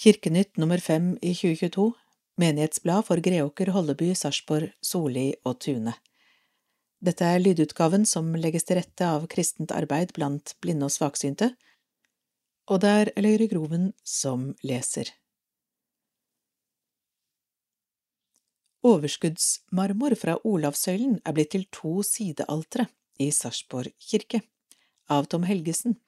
Kirkenytt nummer fem i 2022 Menighetsblad for Greåker, Holleby, Sarpsborg, Solli og Tune Dette er lydutgaven som legges til rette av kristent arbeid blant blinde og svaksynte, og det er Løyre Groven som leser. Overskuddsmarmor fra Olavsøylen er blitt til to sidealtre i Sarpsborg kirke, av Tom Helgesen.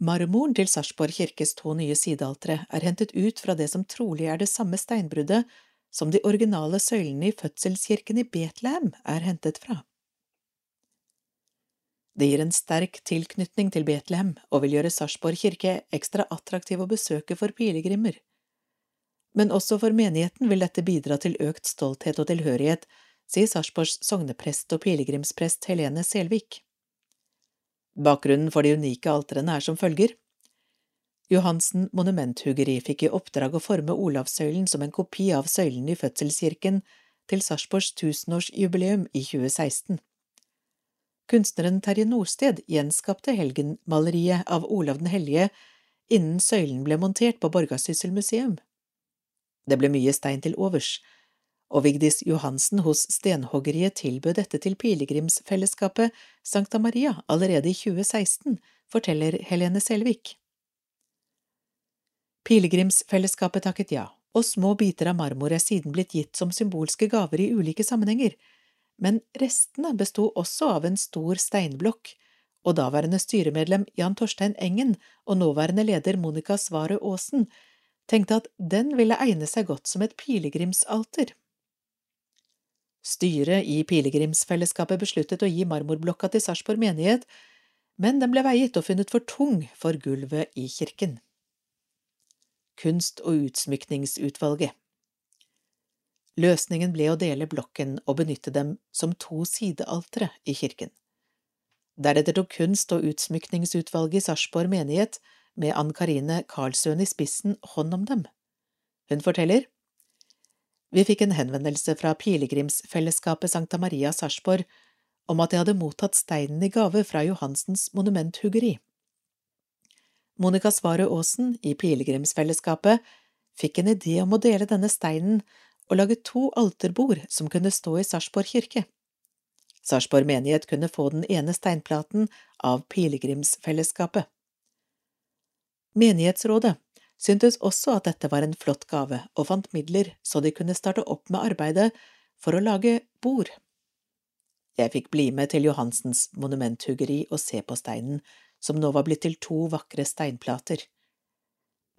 Marmoren til Sarpsborg kirkes to nye sidealtre er hentet ut fra det som trolig er det samme steinbruddet som de originale søylene i fødselskirken i Betlehem er hentet fra. Det gir en sterk tilknytning til Betlehem og vil gjøre Sarpsborg kirke ekstra attraktiv å besøke for pilegrimer men også for menigheten vil dette bidra til økt stolthet og tilhørighet, sier Sarpsborgs sogneprest og pilegrimsprest Helene Selvik. Bakgrunnen for de unike alterene er som følger. Johansen monumenthuggeri fikk i oppdrag å forme Olavssøylen som en kopi av søylen i fødselskirken til Sarpsborgs tusenårsjubileum i 2016. Kunstneren Terje Norsted gjenskapte helgenmaleriet av Olav den hellige innen søylen ble montert på Borgarsyssel museum. Det ble mye stein til overs, og Vigdis Johansen hos Stenhoggeriet tilbød dette til pilegrimsfellesskapet Sankta Maria allerede i 2016, forteller Helene Selvik. Pilegrimsfellesskapet takket ja, og små biter av marmor er siden blitt gitt som symbolske gaver i ulike sammenhenger, men restene besto også av en stor steinblokk, og daværende styremedlem Jan Torstein Engen og nåværende leder Monica Svaret Aasen tenkte at den ville egne seg godt som et pilegrimsalter. Styret i pilegrimsfellesskapet besluttet å gi marmorblokka til Sarpsborg menighet, men den ble veiet og funnet for tung for gulvet i kirken. Kunst- og utsmykningsutvalget Løsningen ble å dele blokken og benytte dem som to sidealtere i kirken. Deretter tok Kunst- og utsmykningsutvalget i Sarpsborg menighet med Ann Karine Karlsøen i spissen, hånd om dem. Hun forteller, Vi fikk en henvendelse fra pilegrimsfellesskapet Sankta Maria Sarpsborg om at de hadde mottatt steinen i gave fra Johansens monumenthuggeri. Monica Svarø Aasen i pilegrimsfellesskapet fikk en idé om å dele denne steinen og lage to alterbord som kunne stå i Sarpsborg kirke. Sarpsborg menighet kunne få den ene steinplaten av pilegrimsfellesskapet. Menighetsrådet syntes også at dette var en flott gave, og fant midler så de kunne starte opp med arbeidet for å lage bord. Jeg fikk bli med til Johansens monumenthuggeri og se på steinen, som nå var blitt til to vakre steinplater.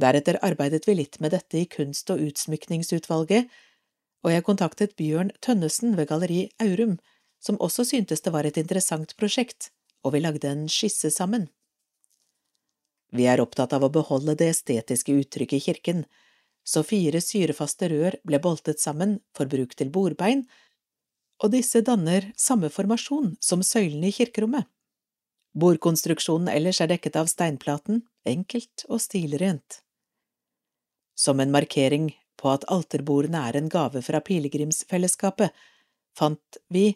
Deretter arbeidet vi litt med dette i kunst- og utsmykningsutvalget, og jeg kontaktet Bjørn Tønnesen ved Galleri Aurum, som også syntes det var et interessant prosjekt, og vi lagde en skisse sammen. Vi er opptatt av å beholde det estetiske uttrykket i kirken, så fire syrefaste rør ble boltet sammen for bruk til bordbein, og disse danner samme formasjon som søylene i kirkerommet. Bordkonstruksjonen ellers er dekket av steinplaten, enkelt og stilrent. Som en markering på at alterbordene er en gave fra pilegrimsfellesskapet, fant vi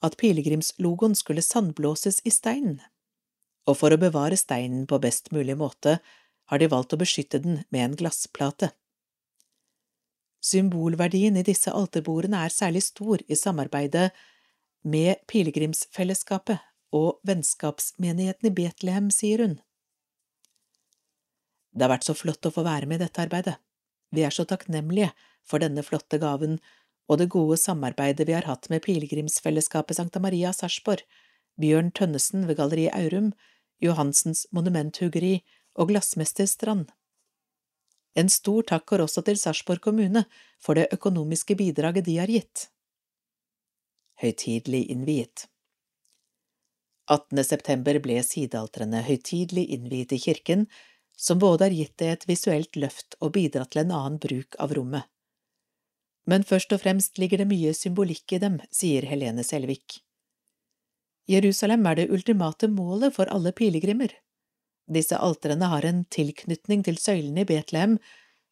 at pilegrimslogoen skulle sandblåses i steinen og for å bevare steinen på best mulig måte har de valgt å beskytte den med en glassplate. Symbolverdien i disse alterbordene er særlig stor i samarbeidet med pilegrimsfellesskapet og vennskapsmenigheten i Betlehem, sier hun. Det har vært så flott å få være med i dette arbeidet. Vi er så takknemlige for denne flotte gaven og det gode samarbeidet vi har hatt med pilegrimsfellesskapet Sankta Maria Sarpsborg, Bjørn Tønnesen ved Galleri Aurum, Johansens monumenthuggeri og glassmester Strand. En stor takk går også til Sarpsborg kommune for det økonomiske bidraget de har gitt. Høytidelig innviet 18. september ble sidealtrene høytidelig innviet i kirken, som både har gitt det et visuelt løft og bidratt til en annen bruk av rommet. Men først og fremst ligger det mye symbolikk i dem, sier Helene Selvik. Jerusalem er det ultimate målet for alle pilegrimer. Disse alterene har en tilknytning til søylene i Betlehem,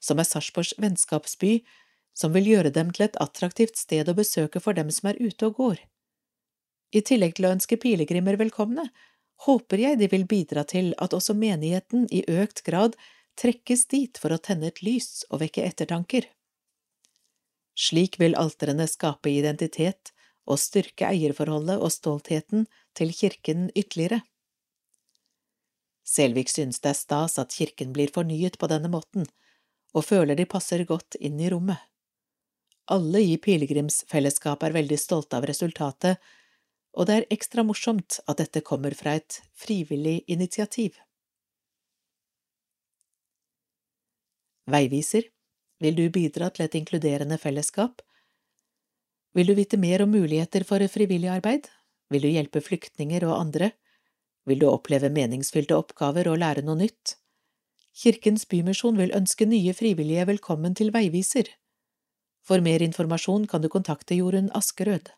som er Sarpsborgs vennskapsby, som vil gjøre dem til et attraktivt sted å besøke for dem som er ute og går. I tillegg til å ønske pilegrimer velkomne, håper jeg de vil bidra til at også menigheten i økt grad trekkes dit for å tenne et lys og vekke ettertanker. Slik vil alterene skape identitet og styrke eierforholdet og stoltheten til kirken ytterligere. Selvik synes det er stas at kirken blir fornyet på denne måten, og føler de passer godt inn i rommet. Alle i pilegrimsfellesskapet er veldig stolte av resultatet, og det er ekstra morsomt at dette kommer fra et frivillig initiativ. Veiviser, vil du bidra til et inkluderende fellesskap? Vil du vite mer om muligheter for frivillig arbeid? Vil du hjelpe flyktninger og andre? Vil du oppleve meningsfylte oppgaver og lære noe nytt? Kirkens Bymisjon vil ønske nye frivillige velkommen til Veiviser. For mer informasjon kan du kontakte Jorunn Askerød.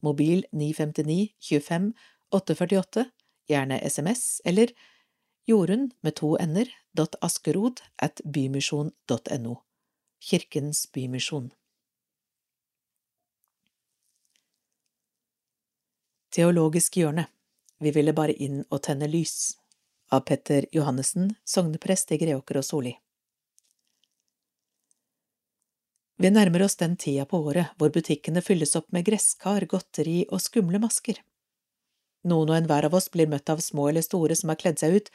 Mobil 959 25 848, gjerne SMS, eller jorunn med to n-er askerod at bymisjon.no. Kirkens Bymisjon. Teologisk hjørne Vi ville bare inn og tenne lys av Petter Johannessen, sogneprest i Greåker og Soli. Vi nærmer oss den tida på året hvor butikkene fylles opp med gresskar, godteri og skumle masker. Noen og enhver av oss blir møtt av små eller store som har kledd seg ut,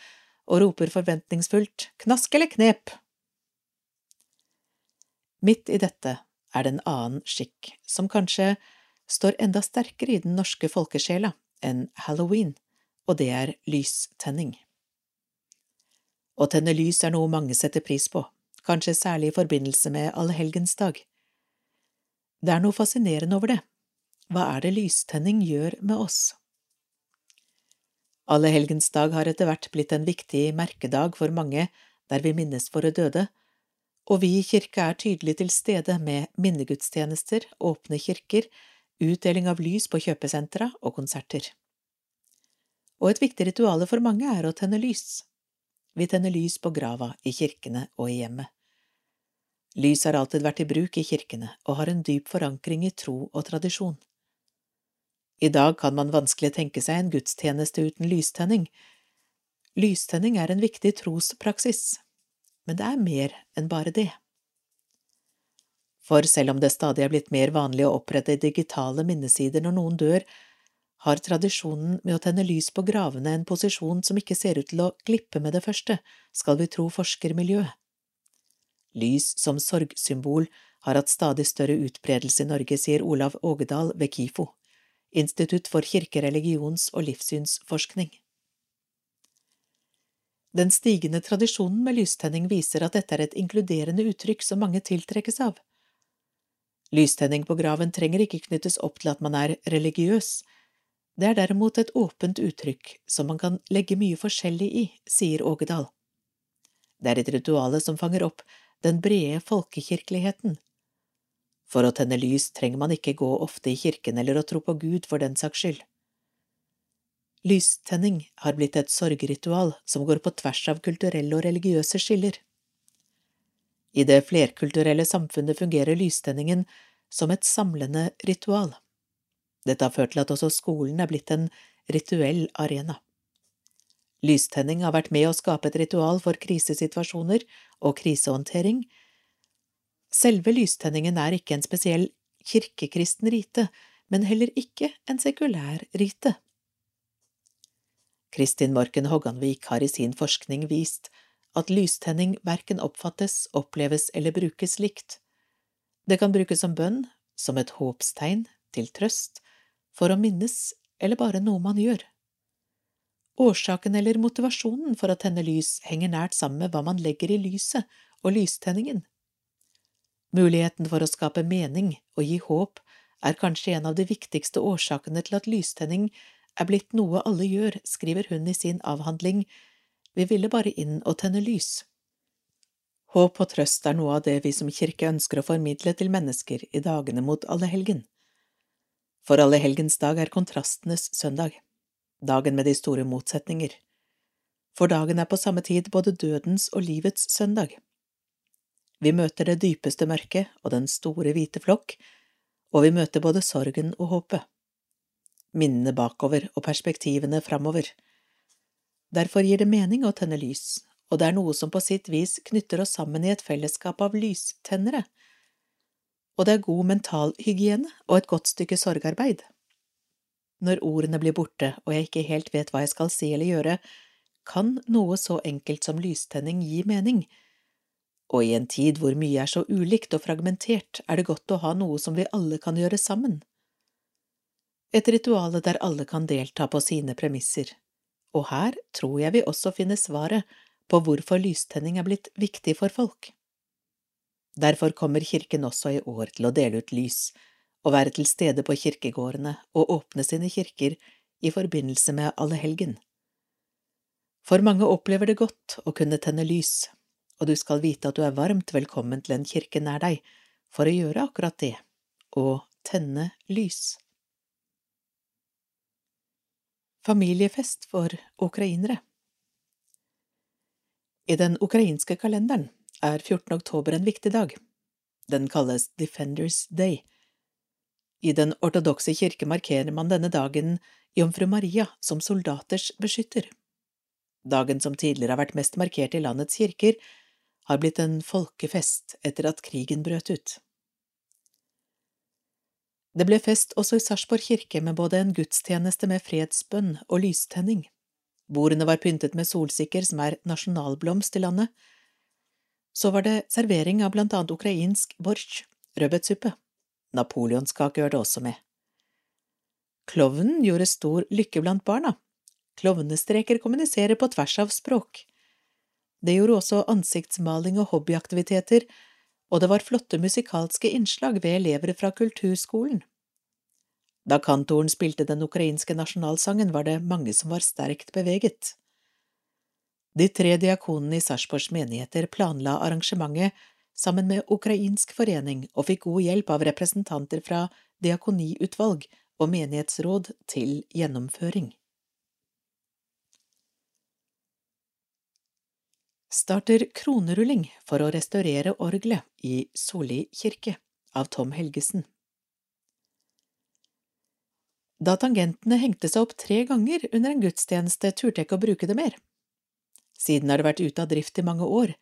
og roper forventningsfullt knask eller knep. Midt i dette er det en annen skikk, som kanskje står enda sterkere i den norske folkesjela enn halloween, og det er lystenning. Å tenne lys er noe mange setter pris på, kanskje særlig i forbindelse med allehelgensdag. Det er noe fascinerende over det. Hva er det lystenning gjør med oss? Allehelgensdag har etter hvert blitt en viktig merkedag for mange der vi minnes våre døde, og vi i kirka er tydelig til stede med minnegudstjenester, åpne kirker, utdeling av lys på kjøpesentra og konserter. Og et viktig rituale for mange er å tenne lys. Vi tenner lys på grava, i kirkene og i hjemmet. Lys har alltid vært i bruk i kirkene og har en dyp forankring i tro og tradisjon. I dag kan man vanskelig tenke seg en gudstjeneste uten lystenning. Lystenning er en viktig trospraksis, men det er mer enn bare det. For selv om det stadig er blitt mer vanlig å opprette digitale minnesider når noen dør, har tradisjonen med å tenne lys på gravene en posisjon som ikke ser ut til å glippe med det første, skal vi tro forskermiljøet. Lys som sorgsymbol har hatt stadig større utbredelse i Norge, sier Olav Ågedal ved KIFO, Institutt for kirke-, religions- og livssynsforskning. Den stigende tradisjonen med lystenning viser at dette er et inkluderende uttrykk som mange tiltrekkes av. Lystenning på graven trenger ikke knyttes opp til at man er religiøs, det er derimot et åpent uttrykk som man kan legge mye forskjellig i, sier Ågedal. Det er et rituale som fanger opp den brede folkekirkeligheten. For å tenne lys trenger man ikke gå ofte i kirken eller å tro på Gud for den saks skyld. Lystenning har blitt et sorgritual som går på tvers av kulturelle og religiøse skiller. I det flerkulturelle samfunnet fungerer lystenningen som et samlende ritual. Dette har ført til at også skolen er blitt en rituell arena. Lystenning har vært med å skape et ritual for krisesituasjoner og krisehåndtering. Selve lystenningen er ikke en spesiell kirkekristen rite, men heller ikke en sekulær rite. Kristin Morken Hogganvik har i sin forskning vist at lystenning verken oppfattes, oppleves eller brukes likt. Det kan brukes som bønn, som et håpstegn, til trøst, for å minnes eller bare noe man gjør. Årsaken eller motivasjonen for å tenne lys henger nært sammen med hva man legger i lyset og lystenningen. Muligheten for å skape mening og gi håp er kanskje en av de viktigste årsakene til at lystenning er blitt noe alle gjør, skriver hun i sin avhandling vi ville bare inn og tenne lys. Håp og trøst er noe av det vi som kirke ønsker å formidle til mennesker i dagene mot allehelgen. For allehelgens dag er kontrastenes søndag, dagen med de store motsetninger. For dagen er på samme tid både dødens og livets søndag. Vi møter det dypeste mørket og den store hvite flokk, og vi møter både sorgen og håpet. Minnene bakover og perspektivene framover Derfor gir det mening å tenne lys, og det er noe som på sitt vis knytter oss sammen i et fellesskap av lystennere. Og det er god mentalhygiene og et godt stykke sorgarbeid. Når ordene blir borte og jeg ikke helt vet hva jeg skal si eller gjøre, kan noe så enkelt som lystenning gi mening, og i en tid hvor mye er så ulikt og fragmentert, er det godt å ha noe som vi alle kan gjøre sammen. Et rituale der alle kan delta på sine premisser, og her tror jeg vi også finner svaret på hvorfor lystenning er blitt viktig for folk. Derfor kommer kirken også i år til å dele ut lys og være til stede på kirkegårdene og åpne sine kirker i forbindelse med allehelgen. For mange opplever det godt å kunne tenne lys, og du skal vite at du er varmt velkommen til en kirke nær deg for å gjøre akkurat det, å tenne lys. Familiefest for ukrainere I den ukrainske kalenderen er 14. oktober en viktig dag. Den kalles Defenders Day. I den ortodokse kirke markerer man denne dagen Jomfru Maria som soldaters beskytter. Dagen som tidligere har vært mest markert i landets kirker, har blitt en folkefest etter at krigen brøt ut. Det ble fest også i Sarpsborg kirke med både en gudstjeneste med fredsbønn og lystenning. Bordene var pyntet med solsikker, som er nasjonalblomst i landet, så var det servering av blant annet ukrainsk borsj, rødbetsuppe. Napoleonskake hørte også med. Klovnen gjorde stor lykke blant barna. Klovnestreker kommuniserer på tvers av språk. Det gjorde også ansiktsmaling og hobbyaktiviteter, og det var flotte musikalske innslag ved elever fra kulturskolen. Da kantoren spilte den ukrainske nasjonalsangen, var det mange som var sterkt beveget. De tre diakonene i Sarpsborgs menigheter planla arrangementet sammen med ukrainsk forening og fikk god hjelp av representanter fra diakoniutvalg og menighetsråd til gjennomføring. Starter kronerulling for å restaurere orgelet i Soli kirke av Tom Helgesen. Da tangentene hengte seg opp tre ganger under en gudstjeneste, turte jeg ikke å bruke det mer. Siden har det vært ute av drift i mange år.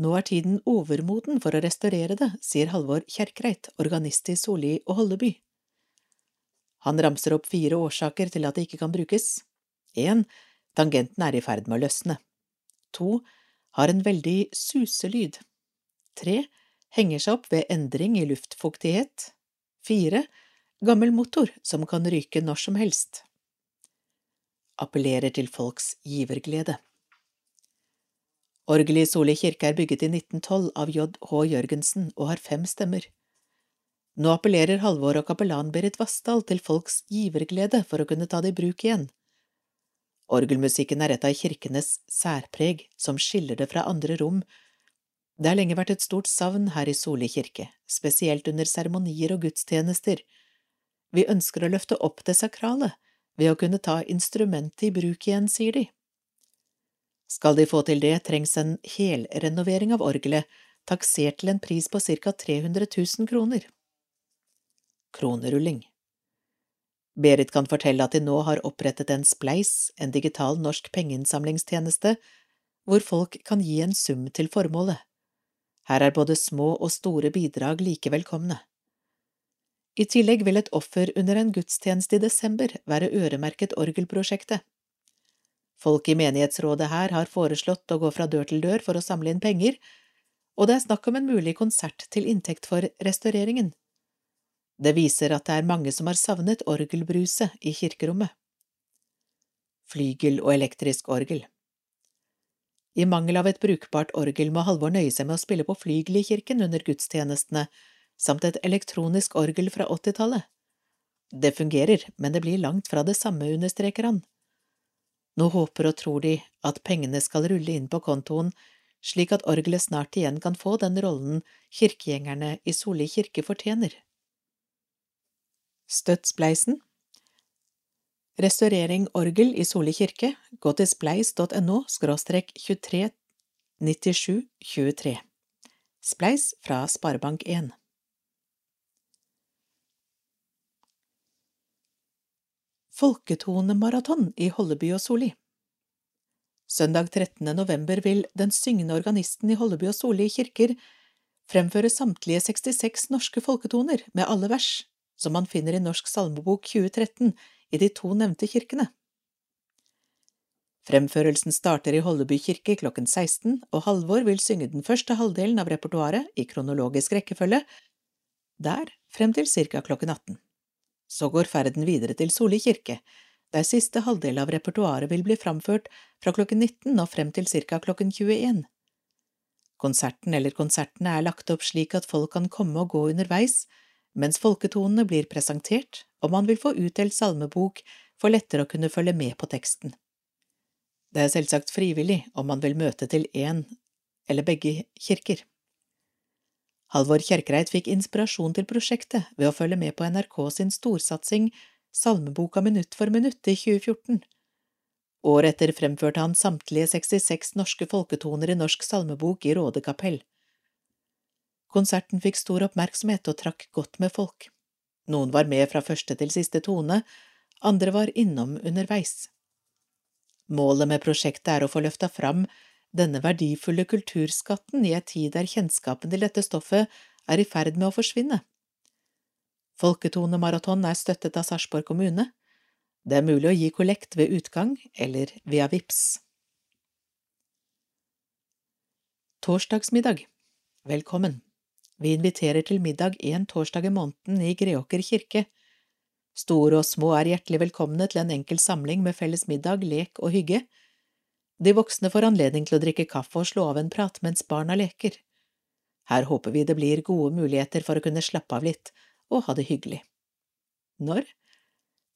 Nå er tiden overmoden for å restaurere det, sier Halvor Kjerkreit, organist i Solli og Holleby. Han ramser opp fire årsaker til at det ikke kan brukes. En, tangenten er i ferd med å løsne. To, har en veldig suselyd. Tre, henger seg opp ved endring i luftfuktighet. Fire, gammel motor som kan ryke når som helst. Appellerer til folks giverglede. Orgelet i Soli kirke er bygget i 1912 av J. H. Jørgensen og har fem stemmer. Nå appellerer Halvor og kapellan Berit Vassdal til folks giverglede for å kunne ta det i bruk igjen. Orgelmusikken er et av kirkenes særpreg som skiller det fra andre rom. Det har lenge vært et stort savn her i Soli kirke, spesielt under seremonier og gudstjenester. Vi ønsker å løfte opp det sakrale ved å kunne ta instrumentet i bruk igjen, sier de. Skal de få til det, trengs en helrenovering av orgelet, taksert til en pris på ca 300 000 kroner. Kronerulling Berit kan fortelle at de nå har opprettet en Spleis, en digital norsk pengeinnsamlingstjeneste, hvor folk kan gi en sum til formålet. Her er både små og store bidrag like velkomne. I tillegg vil et offer under en gudstjeneste i desember være øremerket orgelprosjektet. Folk i menighetsrådet her har foreslått å gå fra dør til dør for å samle inn penger, og det er snakk om en mulig konsert til inntekt for restaureringen. Det viser at det er mange som har savnet orgelbruset i kirkerommet. Flygel og elektrisk orgel I mangel av et brukbart orgel må Halvor nøye seg med å spille på flygel i kirken under gudstjenestene, samt et elektronisk orgel fra åttitallet. Det fungerer, men det blir langt fra det samme, understreker han. Nå håper og tror de at pengene skal rulle inn på kontoen, slik at orgelet snart igjen kan få den rollen kirkegjengerne i Solli kirke fortjener. Støtt Spleisen Restaurering orgel i Solli kirke, gå til spleis.no skråstrek 23 97 23. Spleis fra Sparebank1 Folketonemaraton i Holleby og Soli Søndag 13. november vil den syngende organisten i Holleby og Soli kirker fremføre samtlige 66 norske folketoner med alle vers, som man finner i Norsk salmebok 2013 i de to nevnte kirkene. Fremførelsen starter i Holleby kirke klokken 16, og Halvor vil synge den første halvdelen av repertoaret i kronologisk rekkefølge, der frem til ca. klokken 18. Så går ferden videre til Soli kirke, der siste halvdel av repertoaret vil bli framført fra klokken 19 og frem til ca. klokken 21. Konserten eller konsertene er lagt opp slik at folk kan komme og gå underveis, mens folketonene blir presentert og man vil få utdelt salmebok for lettere å kunne følge med på teksten. Det er selvsagt frivillig om man vil møte til én eller begge kirker. Halvor Kjerkreit fikk inspirasjon til prosjektet ved å følge med på NRK sin storsatsing Salmeboka minutt for minutt i 2014. Året etter fremførte han samtlige 66 norske folketoner i Norsk salmebok i Råde kapell. Konserten fikk stor oppmerksomhet og trakk godt med folk. Noen var med fra første til siste tone, andre var innom underveis. Målet med prosjektet er å få løfta fram denne verdifulle kulturskatten i ei tid der kjennskapen til dette stoffet er i ferd med å forsvinne. Folketonemaraton er støttet av Sarpsborg kommune. Det er mulig å gi kollekt ved utgang eller via VIPS. Torsdagsmiddag Velkommen. Vi inviterer til middag en torsdag i måneden i Greåker kirke. Store og små er hjertelig velkomne til en enkel samling med felles middag, lek og hygge. De voksne får anledning til å drikke kaffe og slå av en prat mens barna leker. Her håper vi det blir gode muligheter for å kunne slappe av litt og ha det hyggelig. Når?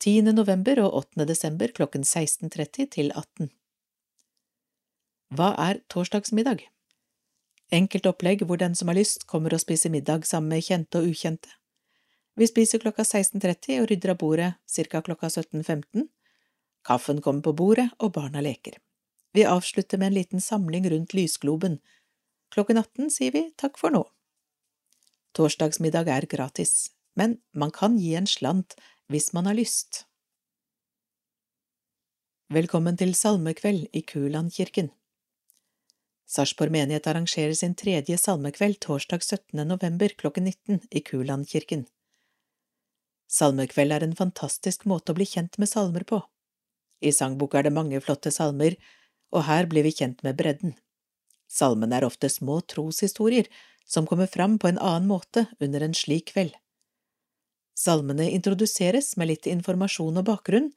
10. november og 8. desember klokken 16.30 til 18. Hva er torsdagsmiddag? Enkelt opplegg hvor den som har lyst, kommer og spiser middag sammen med kjente og ukjente. Vi spiser klokka 16.30 og rydder av bordet ca. klokka 17.15. Kaffen kommer på bordet, og barna leker. Vi avslutter med en liten samling rundt lysgloben. Klokken 18 sier vi takk for nå. Torsdagsmiddag er gratis, men man kan gi en slant hvis man har lyst. Velkommen til salmekveld i Kulandkirken. Sarpsborg menighet arrangerer sin tredje salmekveld torsdag 17. november klokken 19 i Kulandkirken. Salmekveld er en fantastisk måte å bli kjent med salmer på. I sangboka er det mange flotte salmer, og her blir vi kjent med bredden. Salmene er ofte små troshistorier som kommer fram på en annen måte under en slik kveld. Salmene introduseres med litt informasjon og bakgrunn,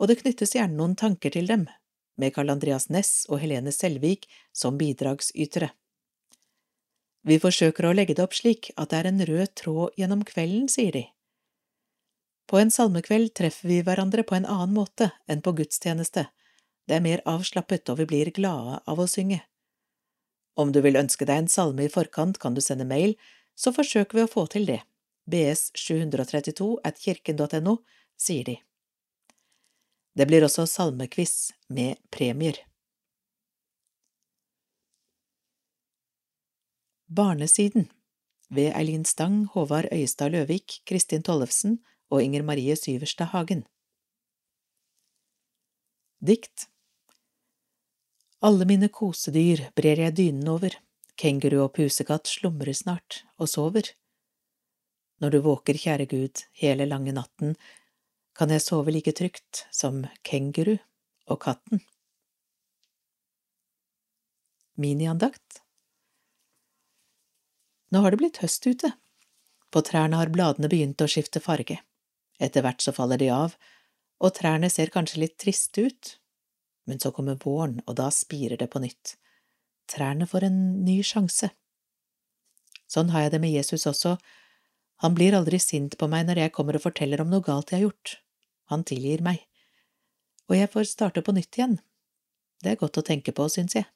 og det knyttes gjerne noen tanker til dem, med Karl Andreas Næss og Helene Selvik som bidragsytere. Vi forsøker å legge det opp slik at det er en rød tråd gjennom kvelden, sier de. På en salmekveld treffer vi hverandre på en annen måte enn på gudstjeneste, det er mer avslappet, og vi blir glade av å synge. Om du vil ønske deg en salme i forkant, kan du sende mail, så forsøker vi å få til det. bs732 at kirken.no, sier de. Det blir også salmekviss med premier. Barnesiden ved Eileen Stang, Håvard Øyestad Løvik, Kristin Tollefsen og Inger Marie Syverstad Hagen. Dikt alle mine kosedyr brer jeg dynen over, kenguru og pusekatt slumrer snart og sover. Når du våker, kjære Gud, hele lange natten, kan jeg sove like trygt som kenguru og katten. Miniandakt Nå har det blitt høst ute. På trærne har bladene begynt å skifte farge. Etter hvert så faller de av, og trærne ser kanskje litt triste ut, men så kommer våren, og da spirer det på nytt. Trærne får en ny sjanse. Sånn har jeg det med Jesus også. Han blir aldri sint på meg når jeg kommer og forteller om noe galt jeg har gjort. Han tilgir meg. Og jeg får starte på nytt igjen. Det er godt å tenke på, syns jeg.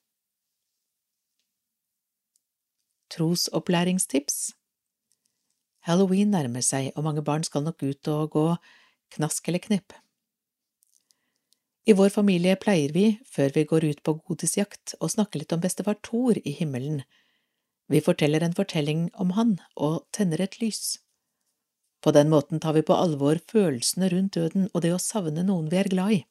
Trosopplæringstips Halloween nærmer seg, og mange barn skal nok ut og gå knask eller knipp. I vår familie pleier vi, før vi går ut på godisjakt, å snakke litt om bestefar Thor i himmelen. Vi forteller en fortelling om han og tenner et lys. På den måten tar vi på alvor følelsene rundt døden og det å savne noen vi er glad i.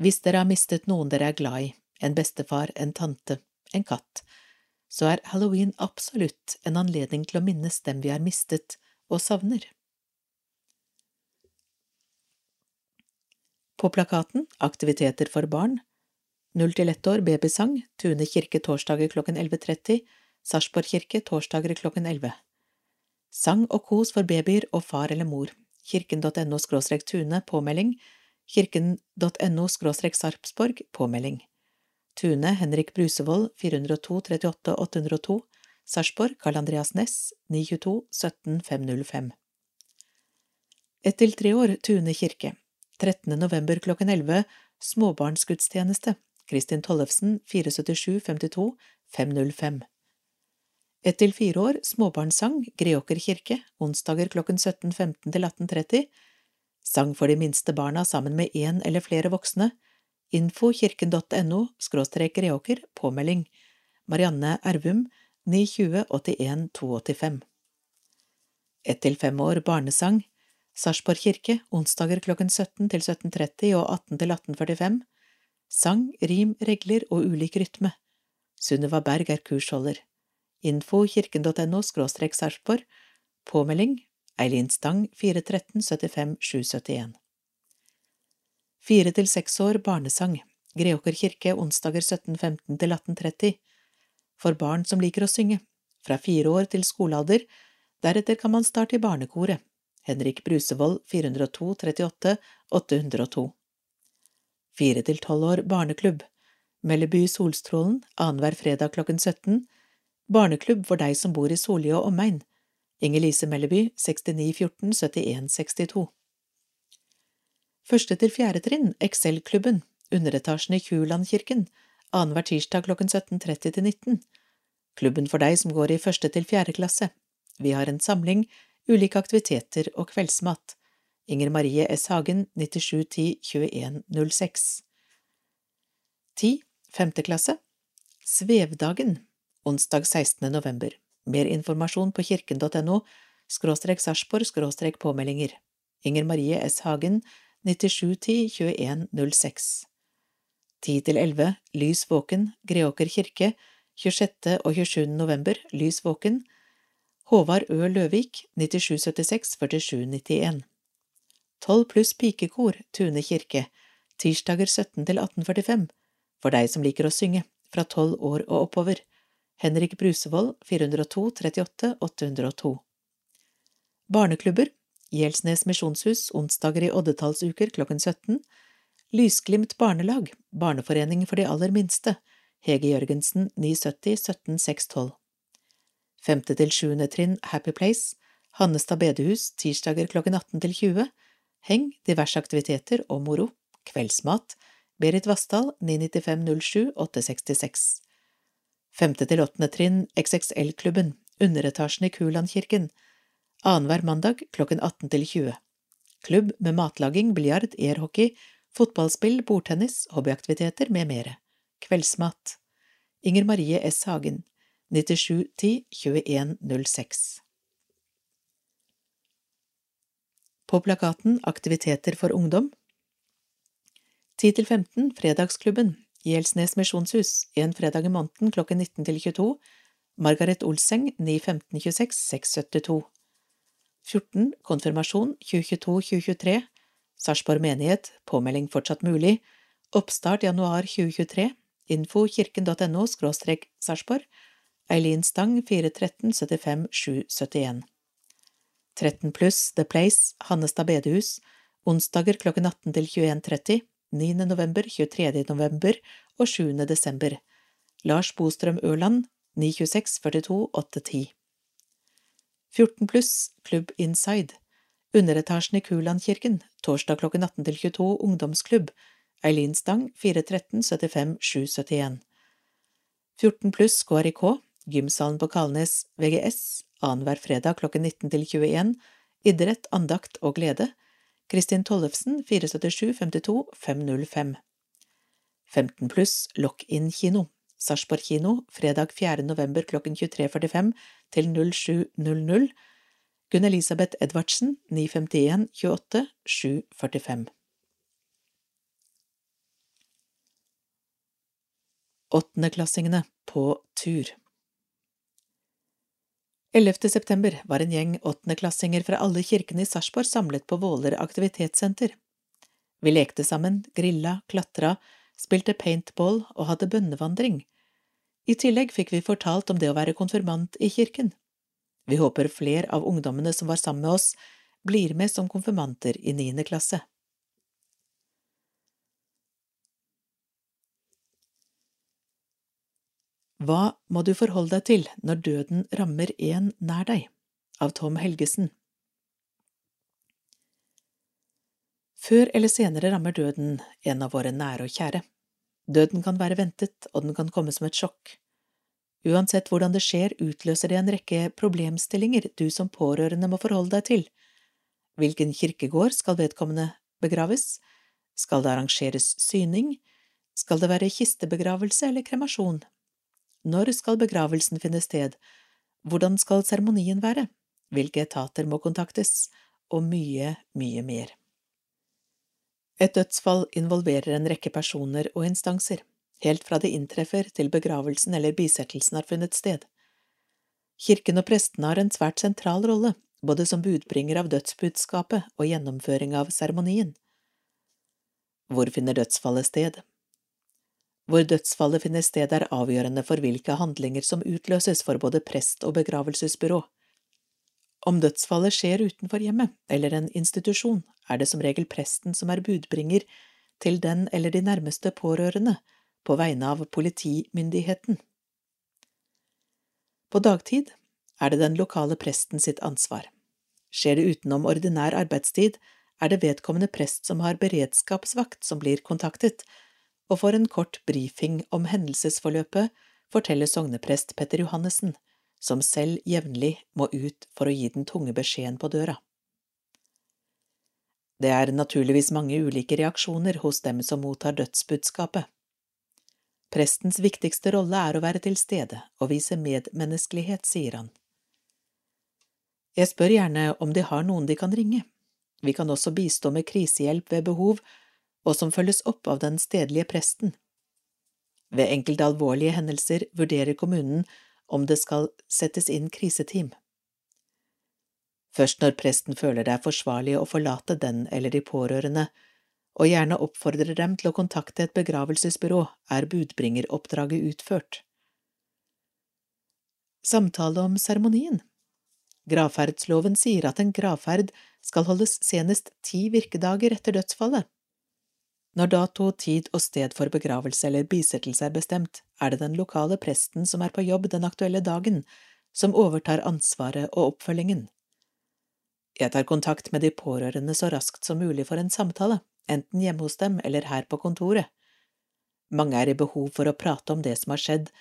Hvis dere har mistet noen dere er glad i, en bestefar, en tante, en katt, så er halloween absolutt en anledning til å minnes dem vi har mistet og savner. På plakaten Aktiviteter for barn. Null til ett år babysang. Tune kirke torsdager klokken 11.30 Sarpsborg kirke torsdager klokken 11 Sang og kos for babyer og far eller mor. Kirken.no Tune påmelding. Kirken.no Sarpsborg påmelding. Tune Henrik Brusevold 402 38 802 Sarpsborg Karl Andreas Næss 922 17 505 Ett til tre år Tune kirke 13. november klokken 11 Småbarnsgudstjeneste. Kristin Tollefsen 477 52 505 Ett til fire år Småbarnssang Greåker kirke onsdager klokken 17.15 til 18.30 Sang for de minste barna sammen med én eller flere voksne. Info kirken.no skråstrek Greåker påmelding. Marianne Ervum 920 81 285 Ett til fem år barnesang Sarpsborg kirke, onsdager klokken 17 til 17.30 og 18 til 18.45. Sang, rim, regler og ulik rytme. Sunniva Berg er kursholder. Info kirken.no skråstrek Sarpsborg. Påmelding Eileen Stang 413 75 771. Fire til seks år barnesang. Greåker kirke, onsdager 17.15 til 18.30. For barn som liker å synge. Fra fire år til skolealder. Deretter kan man starte i barnekoret. Henrik Brusevold 402 38 802 Fire til tolv år barneklubb. Melleby Solstrålen annenhver fredag klokken 17 Barneklubb for deg som bor i Solli og omegn Inger-Lise Melleby 69 14 71 62 Første til fjerde trinn Excel-klubben. Underetasjen i Kulandkirken annenhver tirsdag klokken 17.30 til 19 Klubben for deg som går i første til fjerde klasse. Vi har en samling ulike aktiviteter og kveldsmat. Inger Marie S. Hagen, 9710 2106 10. Femte klasse Svevdagen Onsdag 16. november Mer informasjon på kirken.no skråstrek Sarpsborg skråstrek påmeldinger Inger Marie S. Hagen 9710 2106 10 til 11 Lys våken Greåker kirke 26. og 27. november Lys våken Håvard Ø. Løvik 9776 4791 12 pluss pikekor Tune kirke. Tirsdager 17 til 1845 for deg som liker å synge, fra 12 år og oppover. Henrik Brusevold 402 38 802 Barneklubber. Gjelsnes misjonshus onsdager i oddetallsuker klokken 17 Lysglimt barnelag Barneforening for de aller minste. Hege Jørgensen 970 17 612 Femte til sjuende trinn Happy Place, Hannestad bedehus, tirsdager klokken 18 til 20, heng, diverse aktiviteter og moro, kveldsmat, Berit Vassdal 99507 866. Femte til åttende trinn XXL-klubben, underetasjen i Kulandkirken, annenhver mandag klokken 18 til 20. Klubb med matlaging, biljard, airhockey, fotballspill, bordtennis, hobbyaktiviteter med mere. Kveldsmat. Inger Marie S. Hagen 97 10 21 06 På plakaten Aktiviteter for ungdom 10–15 Fredagsklubben Gjelsnes misjonshus en fredag i måneden klokken 19 til 22 Margaret Olseng 91526 672 14 Konfirmasjon 2022–2023 Sarpsborg menighet påmelding fortsatt mulig Oppstart januar 2023 Info kirken.no skråstrek Sarpsborg Eileen Stang 413 75 771 13 pluss The Place, Hannestad bedehus, onsdager klokken 18 til 21.30, 9. november, 23. november og 7. desember. Lars Bostrøm Ørland, 926 42 810 14 pluss Klubb Inside, underetasjen i Kulandkirken, torsdag klokken 18 til 22, ungdomsklubb, Eileen Stang, 413 75 771 14 pluss KRIK, Gymsalen på Kalnes VGS annenhver fredag klokken 19 til 21, idrett, andakt og glede, Kristin Tollefsen 477 52 505 15 pluss Lock-in kino, Sarpsborg kino, fredag 4. november klokken 23.45 til 07.00, Gunn Elisabeth Edvardsen 951 28 745 Åttendeklassingene på tur 11. september var en gjeng åttendeklassinger fra alle kirkene i Sarpsborg samlet på Våler aktivitetssenter. Vi lekte sammen, grilla, klatra, spilte paintball og hadde bønnevandring. I tillegg fikk vi fortalt om det å være konfirmant i kirken. Vi håper flere av ungdommene som var sammen med oss, blir med som konfirmanter i niende klasse. Hva må du forholde deg til når døden rammer en nær deg? av Tom Helgesen Før eller senere rammer døden en av våre nære og kjære. Døden kan være ventet, og den kan komme som et sjokk. Uansett hvordan det skjer, utløser det en rekke problemstillinger du som pårørende må forholde deg til. Hvilken kirkegård skal vedkommende begraves? Skal det arrangeres syning? Skal det være kistebegravelse eller kremasjon? Når skal begravelsen finne sted? Hvordan skal seremonien være? Hvilke etater må kontaktes? Og mye, mye mer. Et dødsfall involverer en rekke personer og instanser, helt fra det inntreffer til begravelsen eller bisettelsen har funnet sted. Kirken og prestene har en svært sentral rolle, både som budbringer av dødsbudskapet og gjennomføring av seremonien. Hvor finner dødsfallet sted? Hvor dødsfallet finner sted er avgjørende for hvilke handlinger som utløses for både prest og begravelsesbyrå. Om dødsfallet skjer utenfor hjemmet eller en institusjon, er det som regel presten som er budbringer til den eller de nærmeste pårørende på vegne av politimyndigheten. På dagtid er det den lokale presten sitt ansvar. Skjer det utenom ordinær arbeidstid, er det vedkommende prest som har beredskapsvakt som blir kontaktet, og for en kort brifing om hendelsesforløpet forteller sogneprest Petter Johannessen, som selv jevnlig må ut for å gi den tunge beskjeden på døra. Det er naturligvis mange ulike reaksjoner hos dem som mottar dødsbudskapet. Prestens viktigste rolle er å være til stede og vise medmenneskelighet, sier han. Jeg spør gjerne om de har noen de kan ringe. Vi kan også bistå med krisehjelp ved behov og som følges opp av den stedlige presten. Ved enkelte alvorlige hendelser vurderer kommunen om det skal settes inn kriseteam. Først når presten føler det er forsvarlig å forlate den eller de pårørende, og gjerne oppfordrer dem til å kontakte et begravelsesbyrå, er budbringeroppdraget utført. Samtale om seremonien Gravferdsloven sier at en gravferd skal holdes senest ti virkedager etter dødsfallet. Når dato, tid og sted for begravelse eller bisettelse er bestemt, er det den lokale presten som er på jobb den aktuelle dagen, som overtar ansvaret og oppfølgingen. Jeg tar kontakt med de pårørende så raskt som mulig for en samtale, enten hjemme hos dem eller her på kontoret. Mange er i behov for å prate om det som har skjedd,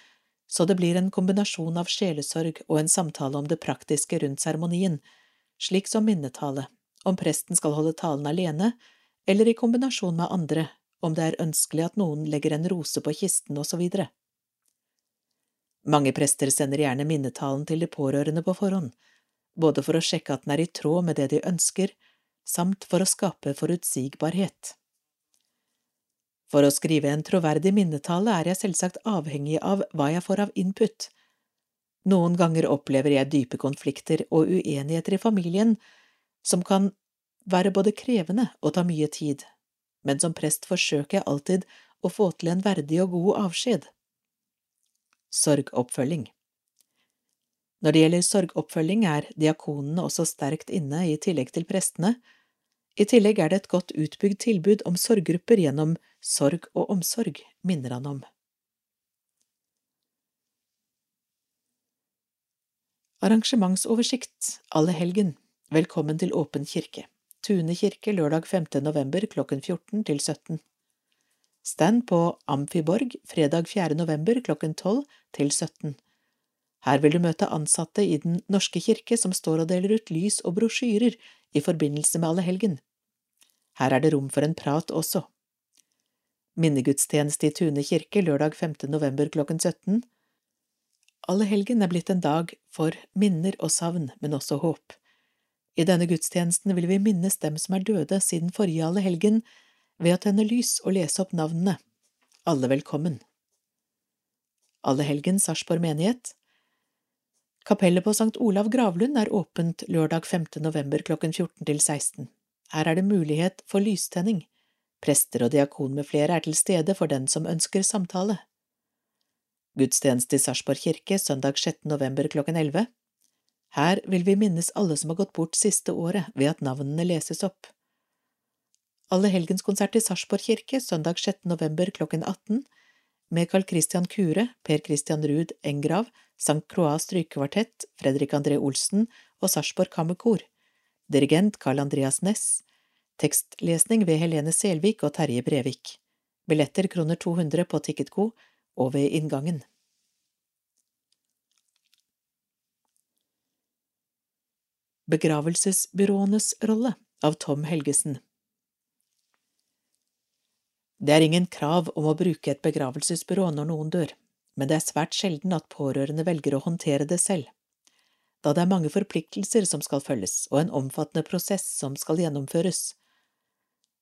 så det blir en kombinasjon av sjelesorg og en samtale om det praktiske rundt seremonien, slik som minnetale, om presten skal holde talen alene eller i kombinasjon med andre, om det er ønskelig at noen legger en rose på kisten og så videre. Mange prester sender gjerne minnetalen til de pårørende på forhånd, både for å sjekke at den er i tråd med det de ønsker, samt for å skape forutsigbarhet. For å skrive en troverdig minnetale er jeg selvsagt avhengig av hva jeg får av input. Noen ganger opplever jeg dype konflikter og uenigheter i familien som kan være både krevende og ta mye tid, men som prest forsøker jeg alltid å få til en verdig og god avskjed. Sorgoppfølging Når det gjelder sorgoppfølging, er diakonene også sterkt inne i tillegg til prestene. I tillegg er det et godt utbygd tilbud om sorggrupper gjennom Sorg og omsorg, minner han om. Arrangementsoversikt Allehelgen Velkommen til Åpen kirke Tune kirke lørdag 5. november klokken 14 til 17. Stand på Amfiborg fredag 4. november klokken 12 til 17. Her vil du møte ansatte i Den norske kirke som står og deler ut lys og brosjyrer i forbindelse med Allehelgen. Her er det rom for en prat også. Minnegudstjeneste i Tune kirke lørdag 5. november klokken 17. Allehelgen er blitt en dag for minner og savn, men også håp. I denne gudstjenesten vil vi minnes dem som er døde siden forrige allehelgen, ved å tenne lys og lese opp navnene. Alle velkommen. Allehelgen Sarpsborg menighet. Kapellet på St. Olav gravlund er åpent lørdag 5. november klokken 14 til 16. Her er det mulighet for lystenning. Prester og diakon med flere er til stede for den som ønsker samtale. Gudstjeneste i Sarpsborg kirke søndag 6. november klokken 11. Her vil vi minnes alle som har gått bort siste året ved at navnene leses opp. Allehelgenskonsert i Sarpsborg kirke søndag 6. november klokken 18 med Carl Christian Kure, Per Christian Ruud Engrav, St. Croix strykekvartett, Fredrik André Olsen og Sarpsborg Kammerkor, dirigent Carl Andreas Næss, tekstlesning ved Helene Selvik og Terje Brevik, billetter kroner 200 på Ticketco og ved inngangen. Begravelsesbyråenes rolle av Tom Helgesen Det er ingen krav om å bruke et begravelsesbyrå når noen dør, men det er svært sjelden at pårørende velger å håndtere det selv, da det er mange forpliktelser som skal følges og en omfattende prosess som skal gjennomføres.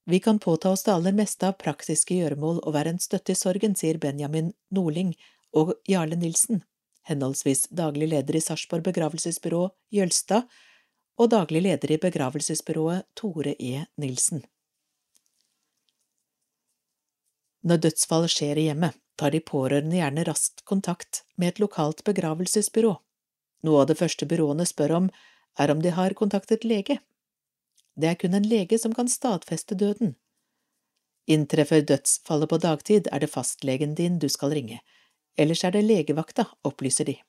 Vi kan påta oss det aller meste av praktiske gjøremål og være en støtte i sorgen, sier Benjamin Norling og Jarle Nilsen, henholdsvis daglig leder i Sarpsborg begravelsesbyrå Jølstad og daglig leder i begravelsesbyrået Tore E. Nilsen. Når dødsfall skjer i hjemmet, tar de pårørende gjerne raskt kontakt med et lokalt begravelsesbyrå. Noe av det første byråene spør om, er om de har kontaktet lege. Det er kun en lege som kan stadfeste døden. Inntreffer dødsfallet på dagtid, er det fastlegen din du skal ringe, ellers er det legevakta, opplyser de.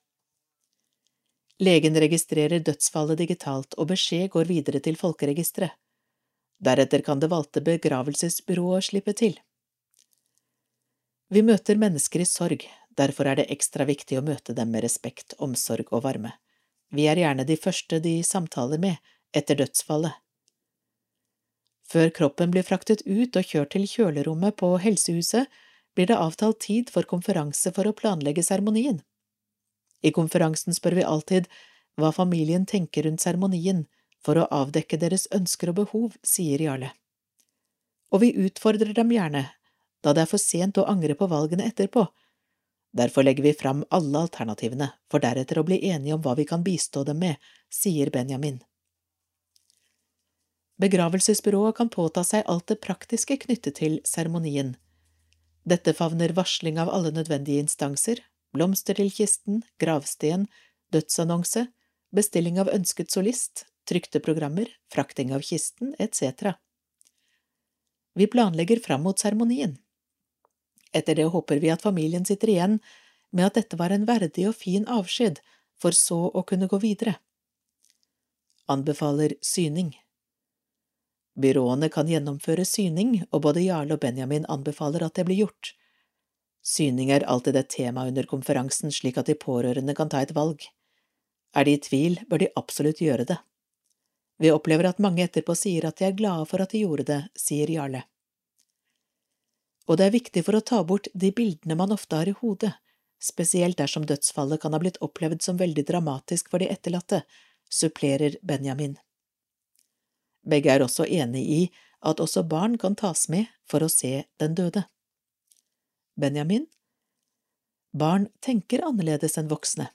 Legen registrerer dødsfallet digitalt, og beskjed går videre til folkeregisteret. Deretter kan det valgte begravelsesbyrået slippe til. Vi møter mennesker i sorg, derfor er det ekstra viktig å møte dem med respekt, omsorg og varme. Vi er gjerne de første de samtaler med etter dødsfallet. Før kroppen blir fraktet ut og kjørt til kjølerommet på helsehuset, blir det avtalt tid for konferanse for å planlegge seremonien. I konferansen spør vi alltid hva familien tenker rundt seremonien, for å avdekke deres ønsker og behov, sier Jarle. Og vi utfordrer dem gjerne, da det er for sent å angre på valgene etterpå. Derfor legger vi fram alle alternativene, for deretter å bli enige om hva vi kan bistå dem med, sier Benjamin. Begravelsesbyrået kan påta seg alt det praktiske knyttet til seremonien. Dette favner varsling av alle nødvendige instanser, blomster til kisten, gravsten, dødsannonse, bestilling av ønsket solist, trykte programmer, frakting av kisten etc. Vi planlegger fram mot seremonien. Etter det håper vi at familien sitter igjen med at dette var en verdig og fin avskjed, for så å kunne gå videre. Anbefaler syning. Byråene kan gjennomføre syning, og både Jarle og Benjamin anbefaler at det blir gjort. Syning er alltid et tema under konferansen slik at de pårørende kan ta et valg. Er de i tvil, bør de absolutt gjøre det. Vi opplever at mange etterpå sier at de er glade for at de gjorde det, sier Jarle. Og det er viktig for å ta bort de bildene man ofte har i hodet, spesielt dersom dødsfallet kan ha blitt opplevd som veldig dramatisk for de etterlatte, supplerer Benjamin. Begge er også enig i at også barn kan tas med for å se den døde. Benjamin Barn tenker annerledes enn voksne.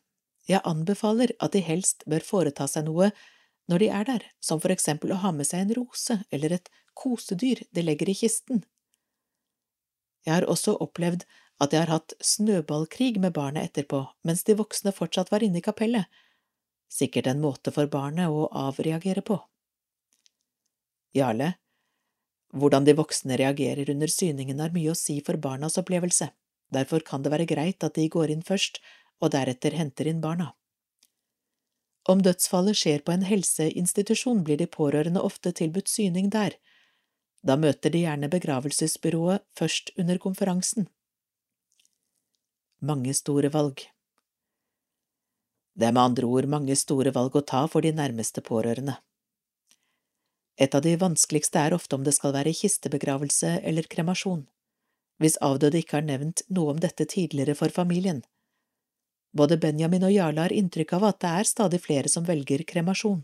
Jeg anbefaler at de helst bør foreta seg noe når de er der, som for eksempel å ha med seg en rose eller et kosedyr de legger i kisten. Jeg har også opplevd at jeg har hatt snøballkrig med barnet etterpå, mens de voksne fortsatt var inne i kapellet, sikkert en måte for barnet å avreagere på. Jarle, hvordan de voksne reagerer under syningen har mye å si for barnas opplevelse, derfor kan det være greit at de går inn først og deretter henter inn barna. Om dødsfallet skjer på en helseinstitusjon, blir de pårørende ofte tilbudt syning der. Da møter de gjerne begravelsesbyrået først under konferansen. Mange store valg Det er med andre ord mange store valg å ta for de nærmeste pårørende. Et av de vanskeligste er ofte om det skal være kistebegravelse eller kremasjon, hvis avdøde ikke har nevnt noe om dette tidligere for familien. Både Benjamin og Jarle har inntrykk av at det er stadig flere som velger kremasjon.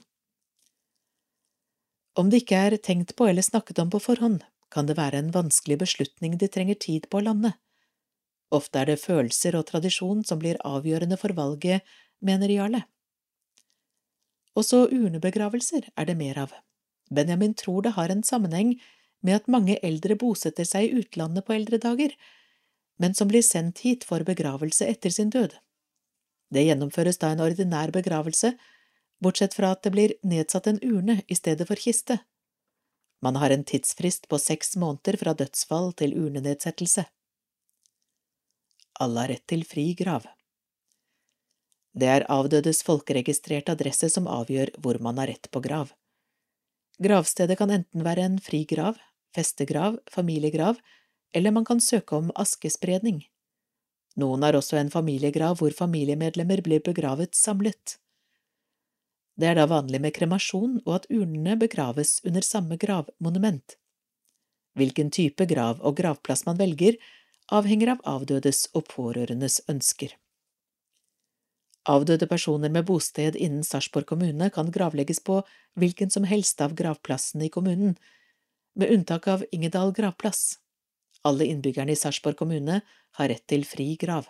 Om det ikke er tenkt på eller snakket om på forhånd, kan det være en vanskelig beslutning de trenger tid på å lande. Ofte er det følelser og tradisjon som blir avgjørende for valget, mener Jarle. Også urnebegravelser er det mer av. Benjamin tror det har en sammenheng med at mange eldre bosetter seg i utlandet på eldre dager, men som blir sendt hit for begravelse etter sin død. Det gjennomføres da en ordinær begravelse, bortsett fra at det blir nedsatt en urne i stedet for kiste. Man har en tidsfrist på seks måneder fra dødsfall til urnenedsettelse. Alle har rett til fri grav. Det er avdødes folkeregistrerte adresse som avgjør hvor man har rett på grav. Gravstedet kan enten være en fri grav, festegrav, familiegrav, eller man kan søke om askespredning. Noen har også en familiegrav hvor familiemedlemmer blir begravet samlet. Det er da vanlig med kremasjon og at urnene begraves under samme gravmonument. Hvilken type grav og gravplass man velger, avhenger av avdødes og pårørendes ønsker. Avdøde personer med bosted innen Sarpsborg kommune kan gravlegges på hvilken som helst av gravplassene i kommunen, med unntak av Ingedal gravplass. Alle innbyggerne i Sarpsborg kommune har rett til fri grav.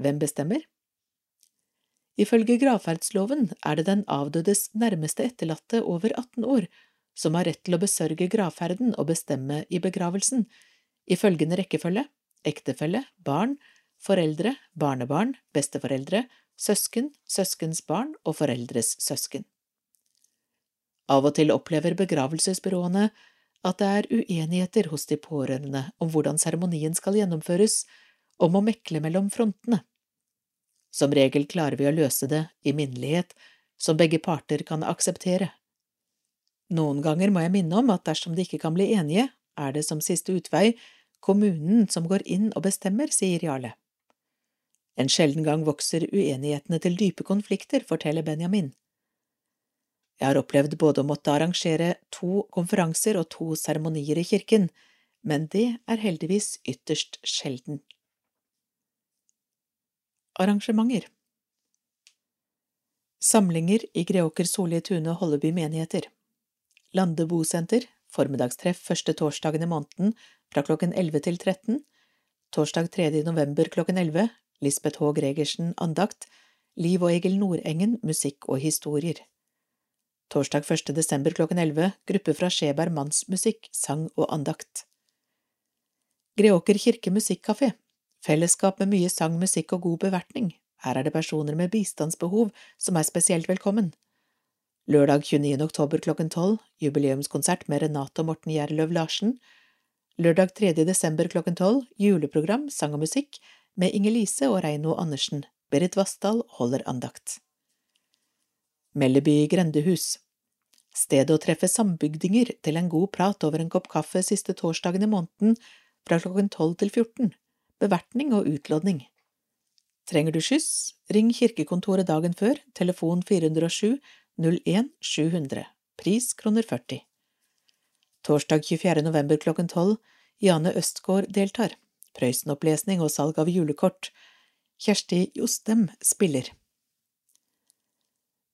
Hvem bestemmer? Ifølge gravferdsloven er det den avdødes nærmeste etterlatte over 18 år som har rett til å besørge gravferden og bestemme i begravelsen, i følgende rekkefølge ektefelle, barn, foreldre, barnebarn, besteforeldre, søsken, søskens barn og foreldres søsken. Av og til opplever begravelsesbyråene at det er uenigheter hos de pårørende om hvordan seremonien skal gjennomføres, om å mekle mellom frontene. Som regel klarer vi å løse det i minnelighet som begge parter kan akseptere. Noen ganger må jeg minne om at dersom de ikke kan bli enige, er det som siste utvei kommunen som går inn og bestemmer, sier Jarle. En sjelden gang vokser uenighetene til dype konflikter, forteller Benjamin. Jeg har opplevd både å måtte arrangere to konferanser og to seremonier i kirken, men det er heldigvis ytterst sjelden. Arrangementer Samlinger i Greåker, Solli, Tune og Holleby menigheter Lande bosenter, formiddagstreff første torsdagen i måneden fra klokken 11 til 13, torsdag 3. november klokken 11, Lisbeth H. Gregersen andakt, Liv og Egil Nordengen musikk og historier. Torsdag 1. desember klokken 11 gruppe fra Skjeberg Mannsmusikk, sang og andakt. Greåker kirke musikkafé Fellesskap med mye sang, musikk og god bevertning. Her er det personer med bistandsbehov som er spesielt velkommen. Lørdag 29. oktober klokken 12 jubileumskonsert med Renate og Morten Gjerløv Larsen. Lørdag 3. desember klokken 12 juleprogram, sang og musikk med Inger-Lise og Reino Andersen. Berit Vassdal holder andakt. Melleby grendehus Stedet å treffe sambygdinger til en god prat over en kopp kaffe siste torsdagen i måneden fra klokken 12 til 14, bevertning og utlodning. Trenger du skyss, ring kirkekontoret dagen før, telefon 407 01 700, pris kroner 40. Torsdag 24. november klokken 12, Jane Østgaard deltar, Prøysen-opplesning og salg av julekort, Kjersti Jostem spiller.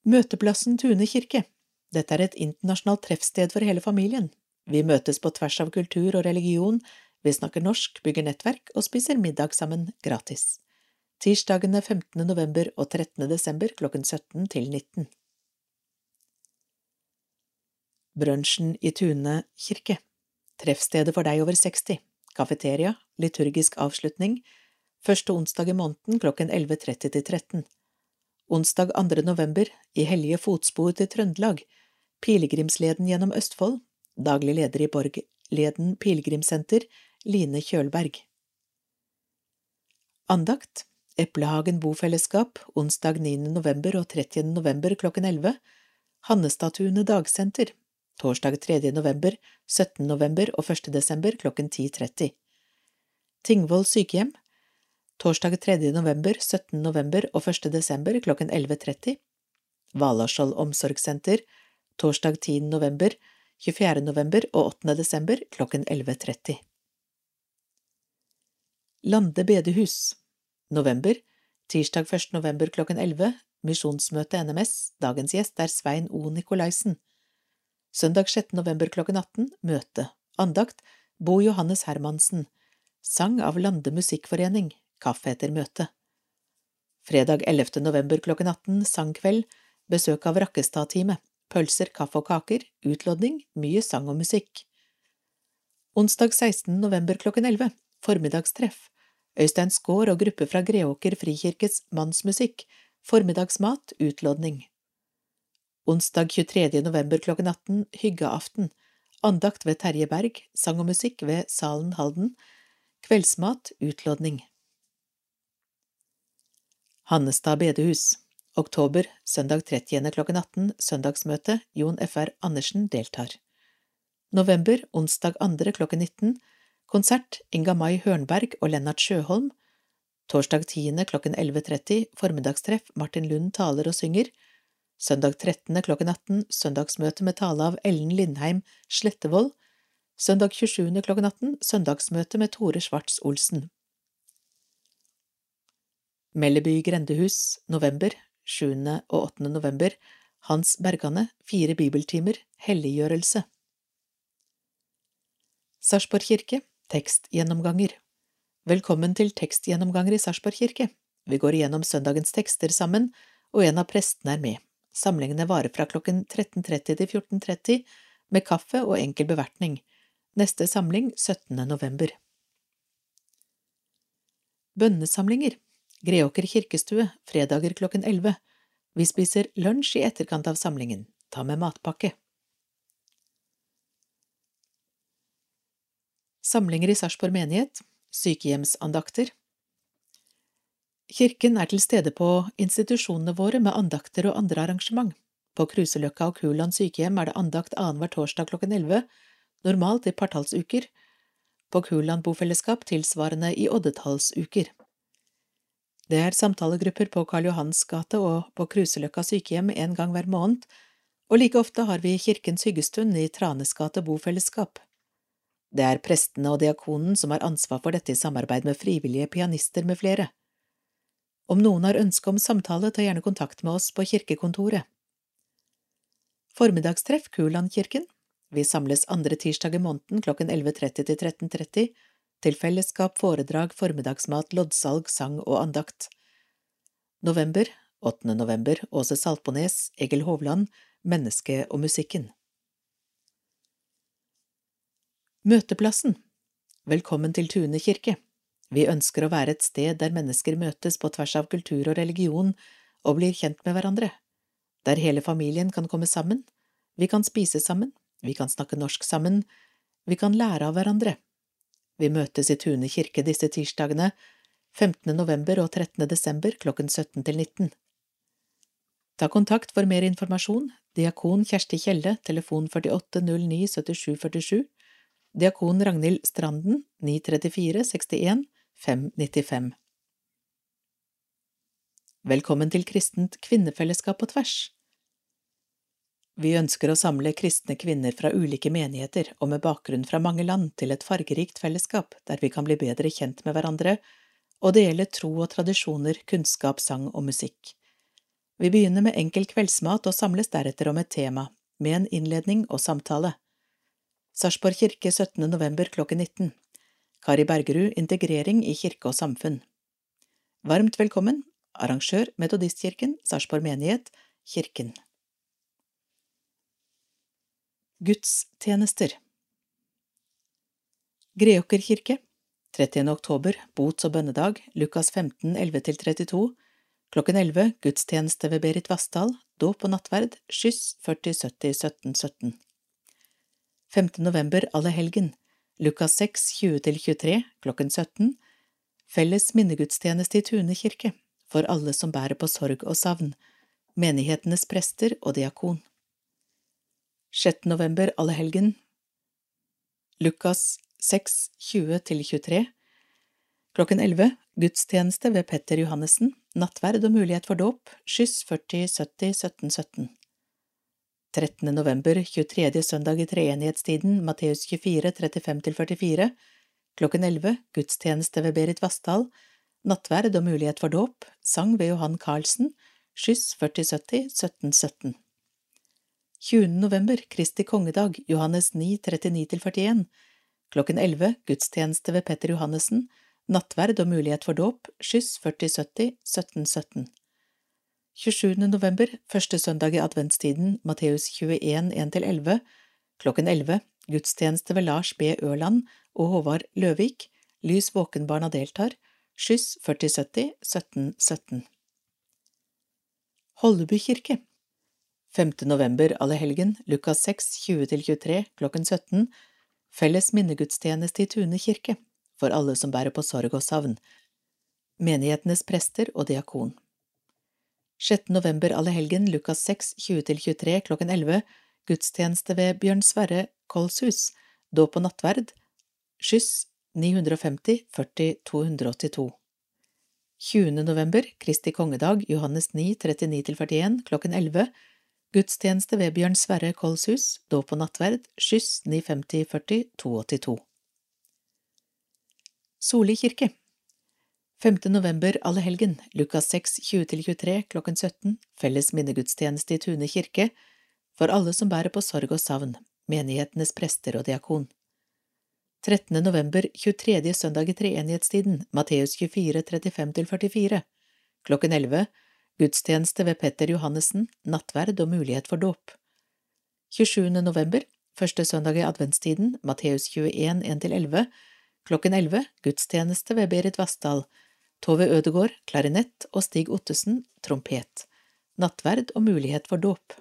Møteplassen Tune kirke Dette er et internasjonalt treffsted for hele familien. Vi møtes på tvers av kultur og religion, vi snakker norsk, bygger nettverk og spiser middag sammen gratis. Tirsdagene 15. november og 13. desember klokken 17 til 19. Brunsjen i Tune kirke Treffstedet for deg over 60 Kafeteria Liturgisk avslutning Første onsdag i måneden klokken 11.30 til 13 Onsdag 2. november, i hellige fotspor til Trøndelag, Pilegrimsleden gjennom Østfold, daglig leder i Borgleden pilegrimssenter, Line Kjølberg. Andakt Eplehagen bofellesskap, onsdag 9. november og 30. november klokken 11, Hannestatuene dagsenter, torsdag 3. november, 17. november og 1. desember klokken 10.30. Tingvoll sykehjem, torsdag 3. november, 17. november og 1. desember klokken 11.30, Valaskjold omsorgssenter, torsdag 10. november, 24. november og 8. desember klokken 11.30. Lande bedehus November Tirsdag 1. november klokken 11 Misjonsmøte NMS Dagens gjest er Svein O. Nikolaisen Søndag 6. november klokken 18 Møte Andakt Bo Johannes Hermansen sang av Lande Musikkforening, kaffe etter møte. Fredag 11. november klokken 18, sangkveld, besøk av Rakkestad-teamet, pølser, kaffe og kaker, utlodning, mye sang og musikk. Onsdag 16. november klokken 11, formiddagstreff, Øystein Skaar og gruppe fra Greåker frikirkes Mannsmusikk, formiddagsmat, utlodning. Onsdag 23. november klokken 18, hyggeaften, andakt ved Terje Berg, sang og musikk ved Salen Halden, kveldsmat, utlodning. Hannestad bedehus Oktober, søndag 30. klokken 18, søndagsmøte, Jon FR Andersen deltar. November, onsdag 2. klokken 19, konsert, Inga Mai Hørnberg og Lennart Sjøholm. Torsdag 10. klokken 11.30, formiddagstreff, Martin Lund taler og synger. Søndag 13. klokken 18, søndagsmøte med tale av Ellen Lindheim Slettevold. Søndag 27. klokken 18, søndagsmøte med Tore Schwartz Olsen. Melleby grendehus, november, 7. og 8. november, Hans Bergane, fire bibeltimer, helliggjørelse. Sarpsborg kirke, tekstgjennomganger Velkommen til tekstgjennomganger i Sarpsborg kirke. Vi går igjennom søndagens tekster sammen, og en av prestene er med. Samlingene varer fra klokken 13.30 til 14.30, med kaffe og enkel bevertning. Neste samling 17. november. Bønnesamlinger Greåker kirkestue, fredager klokken elleve. Vi spiser lunsj i etterkant av samlingen. Ta med matpakke. Samlinger i Sarpsborg menighet, sykehjemsandakter Kirken er til stede på institusjonene våre med andakter og andre arrangement. På Kruseløkka og Kuland sykehjem er det andakt annenhver torsdag klokken elleve, normalt i partallsuker, på Kuland bofellesskap tilsvarende i oddetallsuker. Det er samtalegrupper på Karl Johans gate og på Kruseløkka sykehjem en gang hver måned, og like ofte har vi Kirkens hyggestund i Tranes gate bofellesskap. Det er prestene og diakonen som har ansvar for dette i samarbeid med frivillige pianister med flere. Om noen har ønske om samtale, ta gjerne kontakt med oss på kirkekontoret. Formiddagstreff Kulandkirken. Vi samles andre tirsdag i måneden klokken 11.30 til 13.30 til fellesskap, foredrag, formiddagsmat, loddsalg, sang og andakt. November, 8. november, Åse Saltbones, Egil Hovland, Mennesket og musikken. Møteplassen Velkommen til Tune kirke. Vi ønsker å være et sted der mennesker møtes på tvers av kultur og religion og blir kjent med hverandre, der hele familien kan komme sammen, vi kan spise sammen, vi kan snakke norsk sammen, vi kan lære av hverandre. Vi møtes i Tune kirke disse tirsdagene, 15. november og 13. desember klokken 17 til 19. Ta kontakt for mer informasjon, diakon Kjersti Kjelle, telefon 48 09 77 47, diakon Ragnhild Stranden, 934 61 595. Velkommen til Kristent kvinnefellesskap på tvers. Vi ønsker å samle kristne kvinner fra ulike menigheter og med bakgrunn fra mange land til et fargerikt fellesskap der vi kan bli bedre kjent med hverandre og dele tro og tradisjoner, kunnskap, sang og musikk. Vi begynner med enkel kveldsmat og samles deretter om et tema, med en innledning og samtale. Sarpsborg kirke 17. november klokken 19. Kari Bergerud, Integrering i kirke og samfunn. Varmt velkommen, arrangør Metodistkirken, Sarpsborg menighet, Kirken. Gudstjenester Greåker kirke 30. oktober, bots- og bønnedag, Lukas 15, 11–32 Klokken 11, gudstjeneste ved Berit Vassdal, dåp og nattverd, skyss 40 70 17 17 5. november, allehelgen, Lukas 6, 20–23, klokken 17 Felles minnegudstjeneste i Tune kirke, for alle som bærer på sorg og savn, menighetenes prester og diakon. 6. november allehelgen Lukas 6, 20–23 Klokken 11 Gudstjeneste ved Petter Johannessen Nattverd og mulighet for dåp. Skyss 40 70 17 17 13. november 23. søndag i treenighetstiden Matteus 24 35–44 Klokken 11 Gudstjeneste ved Berit Vassdal Nattverd og mulighet for dåp Sang ved Johan Carlsen Skyss 40 70 17 17 20. november, Kristi kongedag, Johannes 9, 39–41, Klokken 11 gudstjeneste ved Petter Johannessen, nattverd og mulighet for dåp, skyss 4070 1717. 27. november, første søndag i adventstiden, Matteus 21 1–11, klokken 11 gudstjeneste ved Lars B. Ørland og Håvard Løvik, Lys våkenbarna deltar, skyss 4070 1717. Holleby kirke 5. november allehelgen, Lukas 6, 20–23, klokken 17, felles minnegudstjeneste i Tune kirke, for alle som bærer på sorg og savn, menighetenes prester og diakon. 6. november allehelgen, Lukas 6, 20–23, klokken 11, gudstjeneste ved Bjørn Sverre Kolshus, dåp og nattverd, skyss 950 40 282. 20. november, Kristi kongedag, Johannes 9, 39–41, klokken 11, gudstjeneste ved Bjørn Sverre Kolshus, dåp og nattverd, skyss 950 40 282. Soli kirke 5. november allehelgen, Lukas 6, 20–23, klokken 17, felles minnegudstjeneste i Tune kirke, for alle som bærer på sorg og savn, menighetenes prester og diakon. 13. november, 23. søndag i treenighetstiden, Matteus 24, 35–44, klokken 11, gudstjeneste ved Petter Johannessen, nattverd og mulighet for dåp. 27. november, første søndag i adventstiden, Matteus 21, 1–11, klokken 11, gudstjeneste ved Berit Vassdal, Tove Ødegård, klarinett og Stig Ottesen, trompet, nattverd og mulighet for dåp.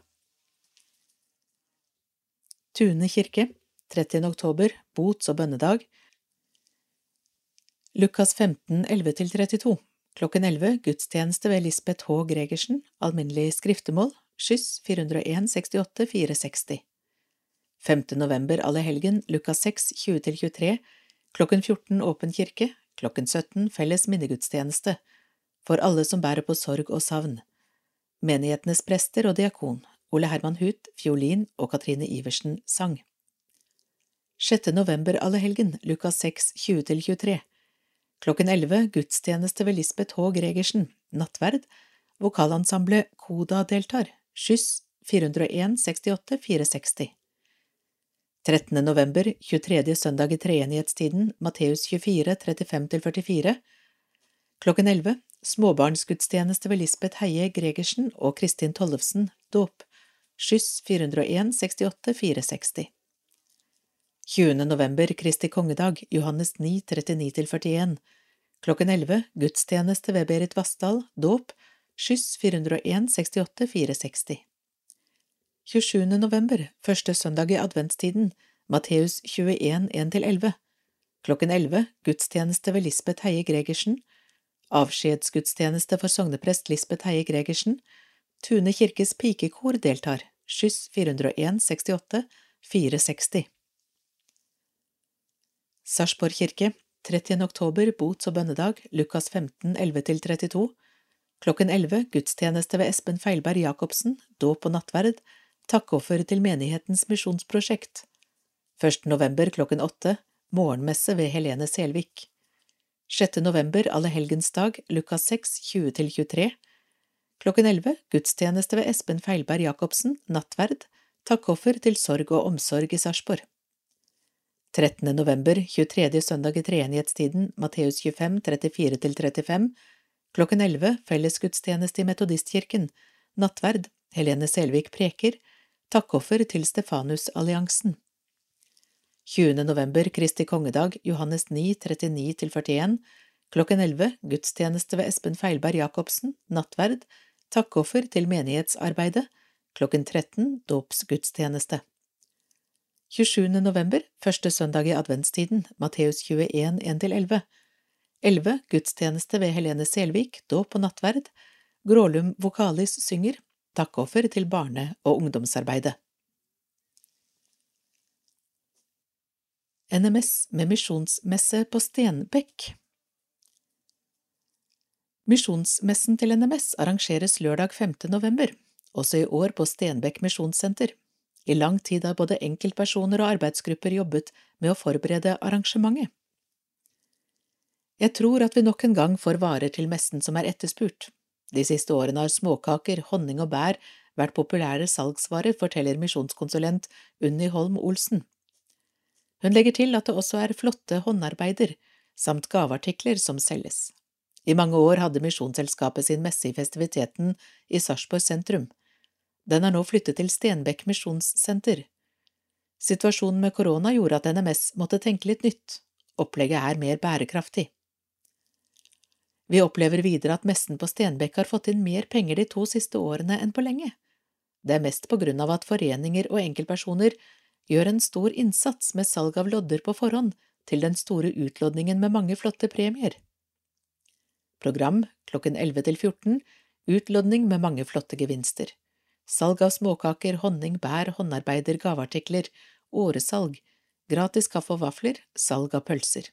Tune kirke, 30. oktober, bots- og bønnedag. Lukas 15, 11–32 Klokken 11 gudstjeneste ved Lisbeth H. Gregersen, alminnelig skriftemål, skyss 401 68 460. 5. november allehelgen, Lukas 6, 20–23 Klokken 14 åpen kirke, klokken 17 felles minnegudstjeneste, for alle som bærer på sorg og savn. Menighetenes prester og diakon, Ole Herman Huth, fiolin og Katrine Iversen, sang. 6. november allehelgen, Lukas 6, 20–23 Klokken 11 gudstjeneste ved Lisbeth H. Gregersen, nattverd, vokalensemble Koda deltar, skyss 401 68 460. 13. november, 23. søndag i treenighetstiden, Matteus 24, 35–44 Klokken 11 småbarnsgudstjeneste ved Lisbeth Heie Gregersen og Kristin Tollefsen, dåp, skyss 401 68 460. 20. november, Kristi kongedag, Johannes 9, 39–41, klokken 11, gudstjeneste ved Berit Vassdal, dåp, skyss 401 68 460. 27. november, første søndag i adventstiden, Matteus 21, 1–11, klokken 11, gudstjeneste ved Lisbeth Heie Gregersen, avskjedsgudstjeneste for sogneprest Lisbeth Heie Gregersen, Tune kirkes pikekor deltar, skyss 401 68 460. Sarpsborg kirke, 30. oktober, bots- og bønnedag, Lukas 15, 11–32, klokken 11, gudstjeneste ved Espen Feilberg Jacobsen, dåp og nattverd, takkeoffer til menighetens misjonsprosjekt. 1. november klokken 8, morgenmesse ved Helene Selvik. 6. november, allehelgensdag, Lukas 6, 20–23, Klokken 11 gudstjeneste ved Espen Feilberg Jacobsen, nattverd, takkoffer til sorg og omsorg i Sarpsborg. 13. november, 23. søndag i treenighetstiden, Matteus 25, 34–35, klokken 11 fellesgudstjeneste i Metodistkirken, nattverd, Helene Selvik preker, takkoffer til Stefanusalliansen. 20. november, Kristi kongedag, Johannes 9, 39–41, klokken 11 gudstjeneste ved Espen Feilberg Jacobsen, nattverd, takkoffer til menighetsarbeidet, klokken 13 dåpsgudstjeneste. 27. november, første søndag i adventstiden, Matteus 21, 1–11. 11. Gudstjeneste ved Helene Selvik, dåp og nattverd. Grålum Vokalis synger, takkoffer til barne- og ungdomsarbeidet. NMS med misjonsmesse på Stenbekk Misjonsmessen til NMS arrangeres lørdag 5. november, også i år på Stenbekk misjonssenter. I lang tid har både enkeltpersoner og arbeidsgrupper jobbet med å forberede arrangementet. Jeg tror at vi nok en gang får varer til messen som er etterspurt. De siste årene har småkaker, honning og bær vært populære salgsvarer, forteller misjonskonsulent Unni Holm Olsen. Hun legger til at det også er flotte håndarbeider samt gaveartikler som selges. I mange år hadde Misjonsselskapet sin messe i festiviteten i Sarpsborg sentrum. Den er nå flyttet til Stenbekk misjonssenter. Situasjonen med korona gjorde at NMS måtte tenke litt nytt. Opplegget er mer bærekraftig. Vi opplever videre at messen på Stenbekk har fått inn mer penger de to siste årene enn på lenge. Det er mest på grunn av at foreninger og enkeltpersoner gjør en stor innsats med salg av lodder på forhånd til den store utlodningen med mange flotte premier. Program klokken 11 til 14 Utlodning med mange flotte gevinster. Salg av småkaker, honning, bær, håndarbeider, gaveartikler, åresalg, gratis kaffe og vafler, salg av pølser.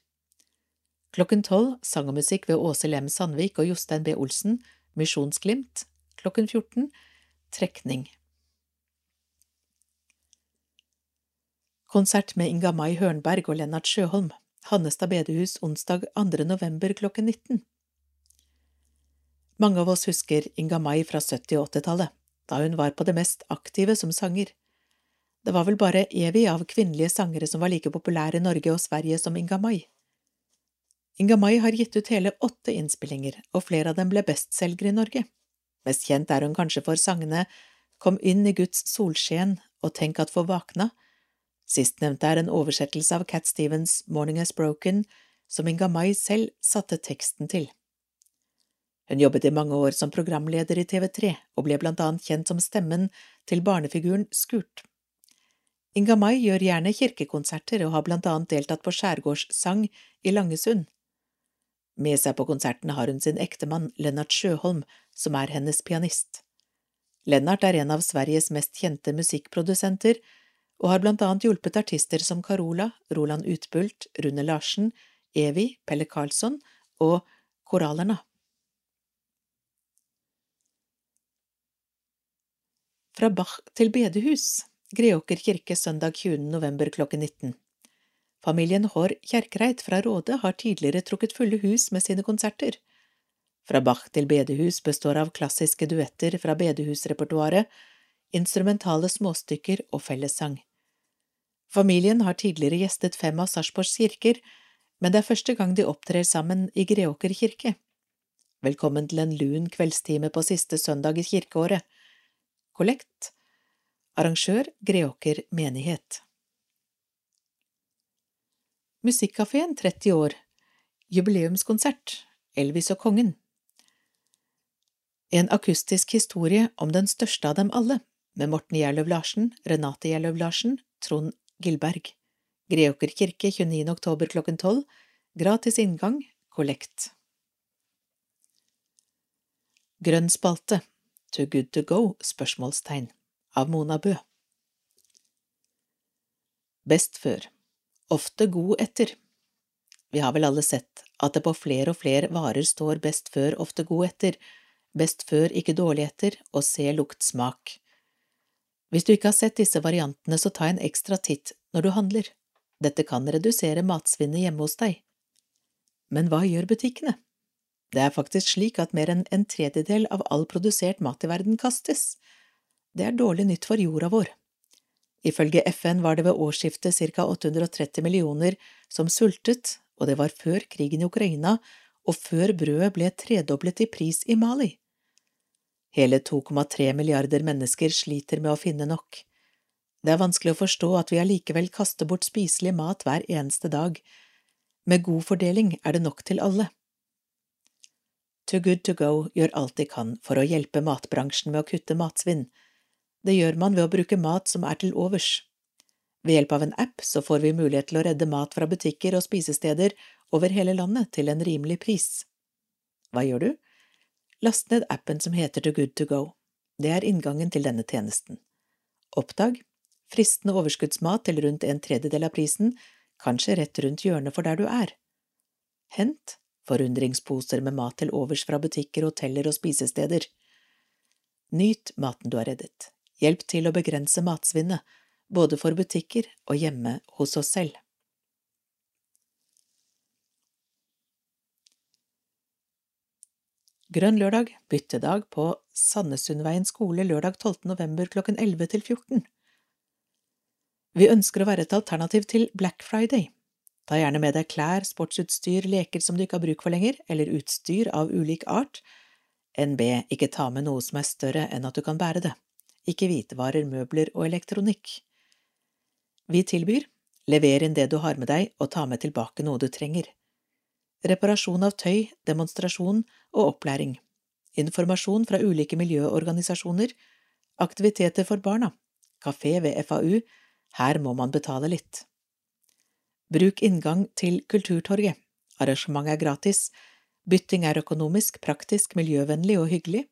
Klokken tolv sang og musikk ved Åse Lem Sandvik og Jostein B. Olsen, Misjonsglimt. Klokken 14 trekning. Konsert med Inga Mai Hørnberg og Lennart Sjøholm, Hannestad bedehus onsdag 2. november klokken 19. Mange av oss husker Inga Mai fra 70- og 80-tallet, da hun var på det mest aktive som sanger. Det var vel bare Evy av kvinnelige sangere som var like populære i Norge og Sverige som Inga Mai. Inga Mai har gitt ut hele åtte innspillinger, og flere av dem ble bestselgere i Norge. Mest kjent er hun kanskje for sangene Kom inn i Guds solskjen og Tenk at få vakna, Sistnevnte er en oversettelse av Cat Stevens Morning Has Broken, som Inga Mai selv satte teksten til. Hun jobbet i mange år som programleder i TV3 og ble blant annet kjent som stemmen til barnefiguren Skurt. Inga Mai gjør gjerne kirkekonserter og har blant annet deltatt på skjærgårdssang i Langesund. Med seg på konsertene har hun sin ektemann Lennart Sjøholm, som er hennes pianist. Lennart er en av Sveriges mest kjente musikkprodusenter, og har blant annet hjulpet artister som Carola, Roland Utbult, Rune Larsen, Evi, Pelle Karlsson og Koralerna. Fra Bach til bedehus, Greåker kirke søndag 20. november klokken 19. Familien Haarr Kjerkreit fra Råde har tidligere trukket fulle hus med sine konserter. Fra Bach til bedehus består av klassiske duetter fra bedehusrepertoaret, instrumentale småstykker og fellessang. Familien har tidligere gjestet fem av Sarpsborgs kirker, men det er første gang de opptrer sammen i Greåker kirke. Velkommen til en lun kveldstime på siste søndag i kirkeåret. Kollekt Arrangør Greåker menighet Musikkafeen 30 år Jubileumskonsert Elvis og kongen En akustisk historie om den største av dem alle med Morten Gjerløv Larsen, Renate Gjerløv Larsen, Trond Gilberg. Greåker kirke 29. oktober klokken 12. Gratis inngang, kollekt. Grønn spalte, Too good to go? spørsmålstegn, av Mona Bø. Best før, ofte god etter. Vi har vel alle sett at det på flere og flere varer står best før, ofte god etter, best før, ikke dårlig etter, og se lukt smak. Hvis du ikke har sett disse variantene, så ta en ekstra titt når du handler. Dette kan redusere matsvinnet hjemme hos deg. Men hva gjør butikkene? Det er faktisk slik at mer enn en tredjedel av all produsert mat i verden kastes. Det er dårlig nytt for jorda vår. Ifølge FN var det ved årsskiftet ca 830 millioner som sultet, og det var før krigen i Ukraina og før brødet ble tredoblet i pris i Mali. Hele 2,3 milliarder mennesker sliter med å finne nok. Det er vanskelig å forstå at vi allikevel kaster bort spiselig mat hver eneste dag. Med god fordeling er det nok til alle. Too Good To Go gjør alt de kan for å hjelpe matbransjen med å kutte matsvinn. Det gjør man ved å bruke mat som er til overs. Ved hjelp av en app så får vi mulighet til å redde mat fra butikker og spisesteder over hele landet til en rimelig pris. Hva gjør du? Last ned appen som heter The Good To Go. Det er inngangen til denne tjenesten. Oppdag fristende overskuddsmat til rundt en tredjedel av prisen, kanskje rett rundt hjørnet for der du er. Hent forundringsposer med mat til overs fra butikker, hoteller og spisesteder. Nyt maten du har reddet. Hjelp til å begrense matsvinnet, både for butikker og hjemme hos oss selv. Grønn lørdag, byttedag på Sandesundveien skole lørdag 12. november klokken 11 til 14. Vi ønsker å være et alternativ til Black Friday. Ta gjerne med deg klær, sportsutstyr, leker som du ikke har bruk for lenger, eller utstyr av ulik art. NB, ikke ta med noe som er større enn at du kan bære det. Ikke hvitevarer, møbler og elektronikk. Vi tilbyr lever inn det du har med deg og ta med tilbake noe du trenger. Reparasjon av tøy, demonstrasjon og opplæring. Informasjon fra ulike miljøorganisasjoner. Aktiviteter for barna. Kafé ved FAU. Her må man betale litt. Bruk inngang til Kulturtorget. Arrangementet er gratis. Bytting er økonomisk, praktisk, miljøvennlig og hyggelig.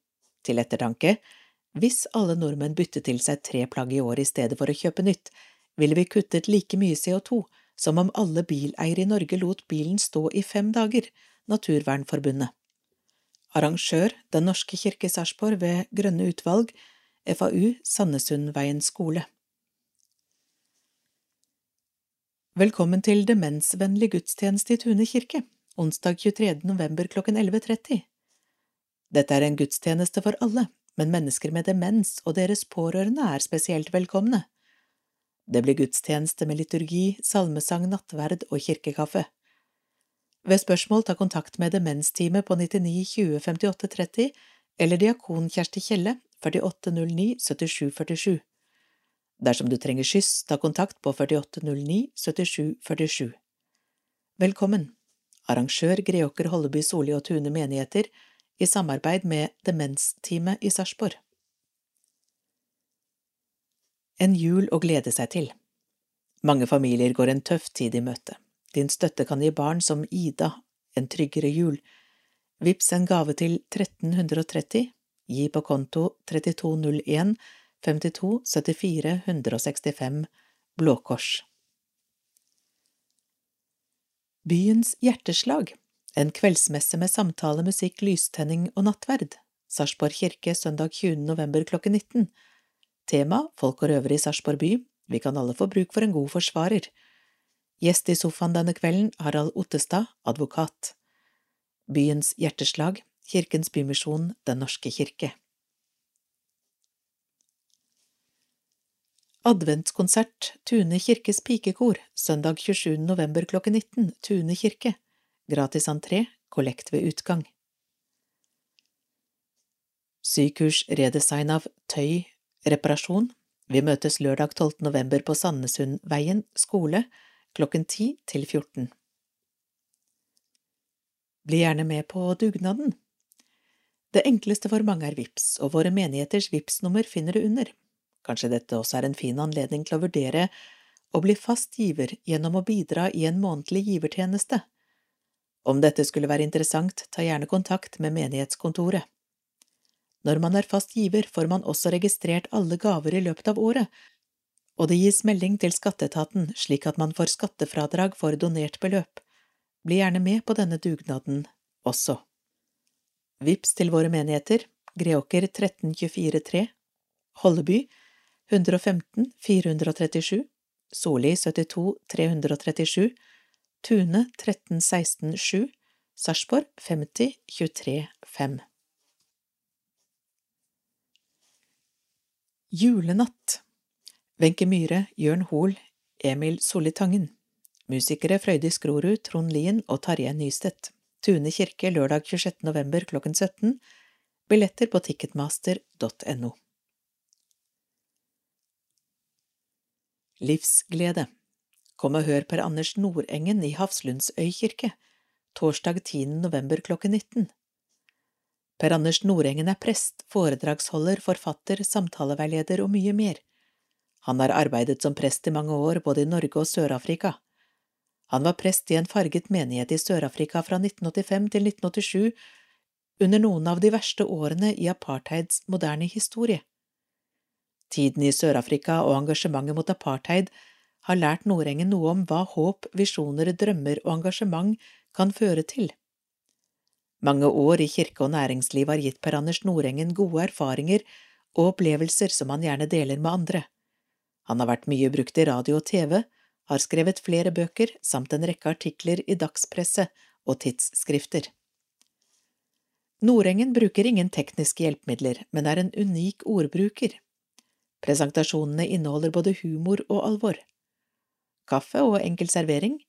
Til ettertanke, hvis alle nordmenn byttet til seg tre plagg i året i stedet for å kjøpe nytt, ville vi kuttet like mye CO2 som om alle bileiere i Norge lot bilen stå i fem dager, Naturvernforbundet. Arrangør Den norske kirke Sarpsborg ved Grønne utvalg, FAU Sandesundveien skole. Velkommen til demensvennlig gudstjeneste i Tune kirke, onsdag 23. november klokken 11.30. Dette er en gudstjeneste for alle, men mennesker med demens og deres pårørende er spesielt velkomne. Det blir gudstjeneste med liturgi, salmesang, nattverd og kirkekaffe. Ved spørsmål ta kontakt med Demensteamet på 99 20 58 30 eller diakon Kjersti Kjelle 4809 77 47. Dersom du trenger skyss, ta kontakt på 4809 77 47. Velkommen! Arrangør Greåker Holleby Soli og Tune menigheter i samarbeid med Demensteamet i Sarpsborg. En jul å glede seg til. Mange familier går en tøff tid i møte. Din støtte kan gi barn som Ida en tryggere jul. Vips en gave til 1330. Gi på konto 3201 52 74 165 Blå Kors. Byens hjerteslag En kveldsmesse med samtale, musikk, lystenning og nattverd. Sarpsborg kirke søndag 20. november klokken 19. Tema Folk og røvere i Sarpsborg by. Vi kan alle få bruk for en god forsvarer. Gjest i sofaen denne kvelden Harald Ottestad, advokat. Byens hjerteslag, Kirkens Bymisjon, Den norske kirke. Adventskonsert Tune kirkes pikekor søndag 27. november klokken 19 Tune kirke Gratis entré, kollekt ved utgang Sykurs redesign av tøy, Reparasjon Vi møtes lørdag 12. november på Sandnessundveien skole klokken 10 til 14. Bli gjerne med på dugnaden. Det enkleste for mange er VIPS, og våre menigheters VIPS-nummer finner du under. Kanskje dette også er en fin anledning til å vurdere å bli fast giver gjennom å bidra i en månedlig givertjeneste. Om dette skulle være interessant, ta gjerne kontakt med menighetskontoret. Når man er fast giver, får man også registrert alle gaver i løpet av året, og det gis melding til skatteetaten slik at man får skattefradrag for donert beløp. Bli gjerne med på denne dugnaden også. Vips til våre menigheter Greåker 13243 Holleby 115 437 Soli 72 337 Tune 13 16 7 Sarpsborg 50 23 5 Julenatt. Wenche Myhre, Jørn Hoel, Emil Solli Tangen Musikere Frøydis Grorud, Trond Lien og Tarjei Nystedt. Tune kirke lørdag 26. november klokken 17 Billetter på ticketmaster.no Livsglede Kom og hør Per Anders Nordengen i Hafslundsøy kirke torsdag 10. november klokken 19 Per Anders Nordengen er prest, foredragsholder, forfatter, samtaleveileder og mye mer. Han har arbeidet som prest i mange år både i Norge og Sør-Afrika. Han var prest i en farget menighet i Sør-Afrika fra 1985 til 1987, under noen av de verste årene i apartheids moderne historie. Tiden i Sør-Afrika og engasjementet mot apartheid har lært Nordengen noe om hva håp, visjoner, drømmer og engasjement kan føre til. Mange år i kirke og næringsliv har gitt Per Anders Nordengen gode erfaringer og opplevelser som han gjerne deler med andre. Han har vært mye brukt i radio og TV, har skrevet flere bøker samt en rekke artikler i dagspresse og tidsskrifter. Nordengen bruker ingen tekniske hjelpemidler, men er en unik ordbruker. Presentasjonene inneholder både humor og alvor. Kaffe og enkel servering.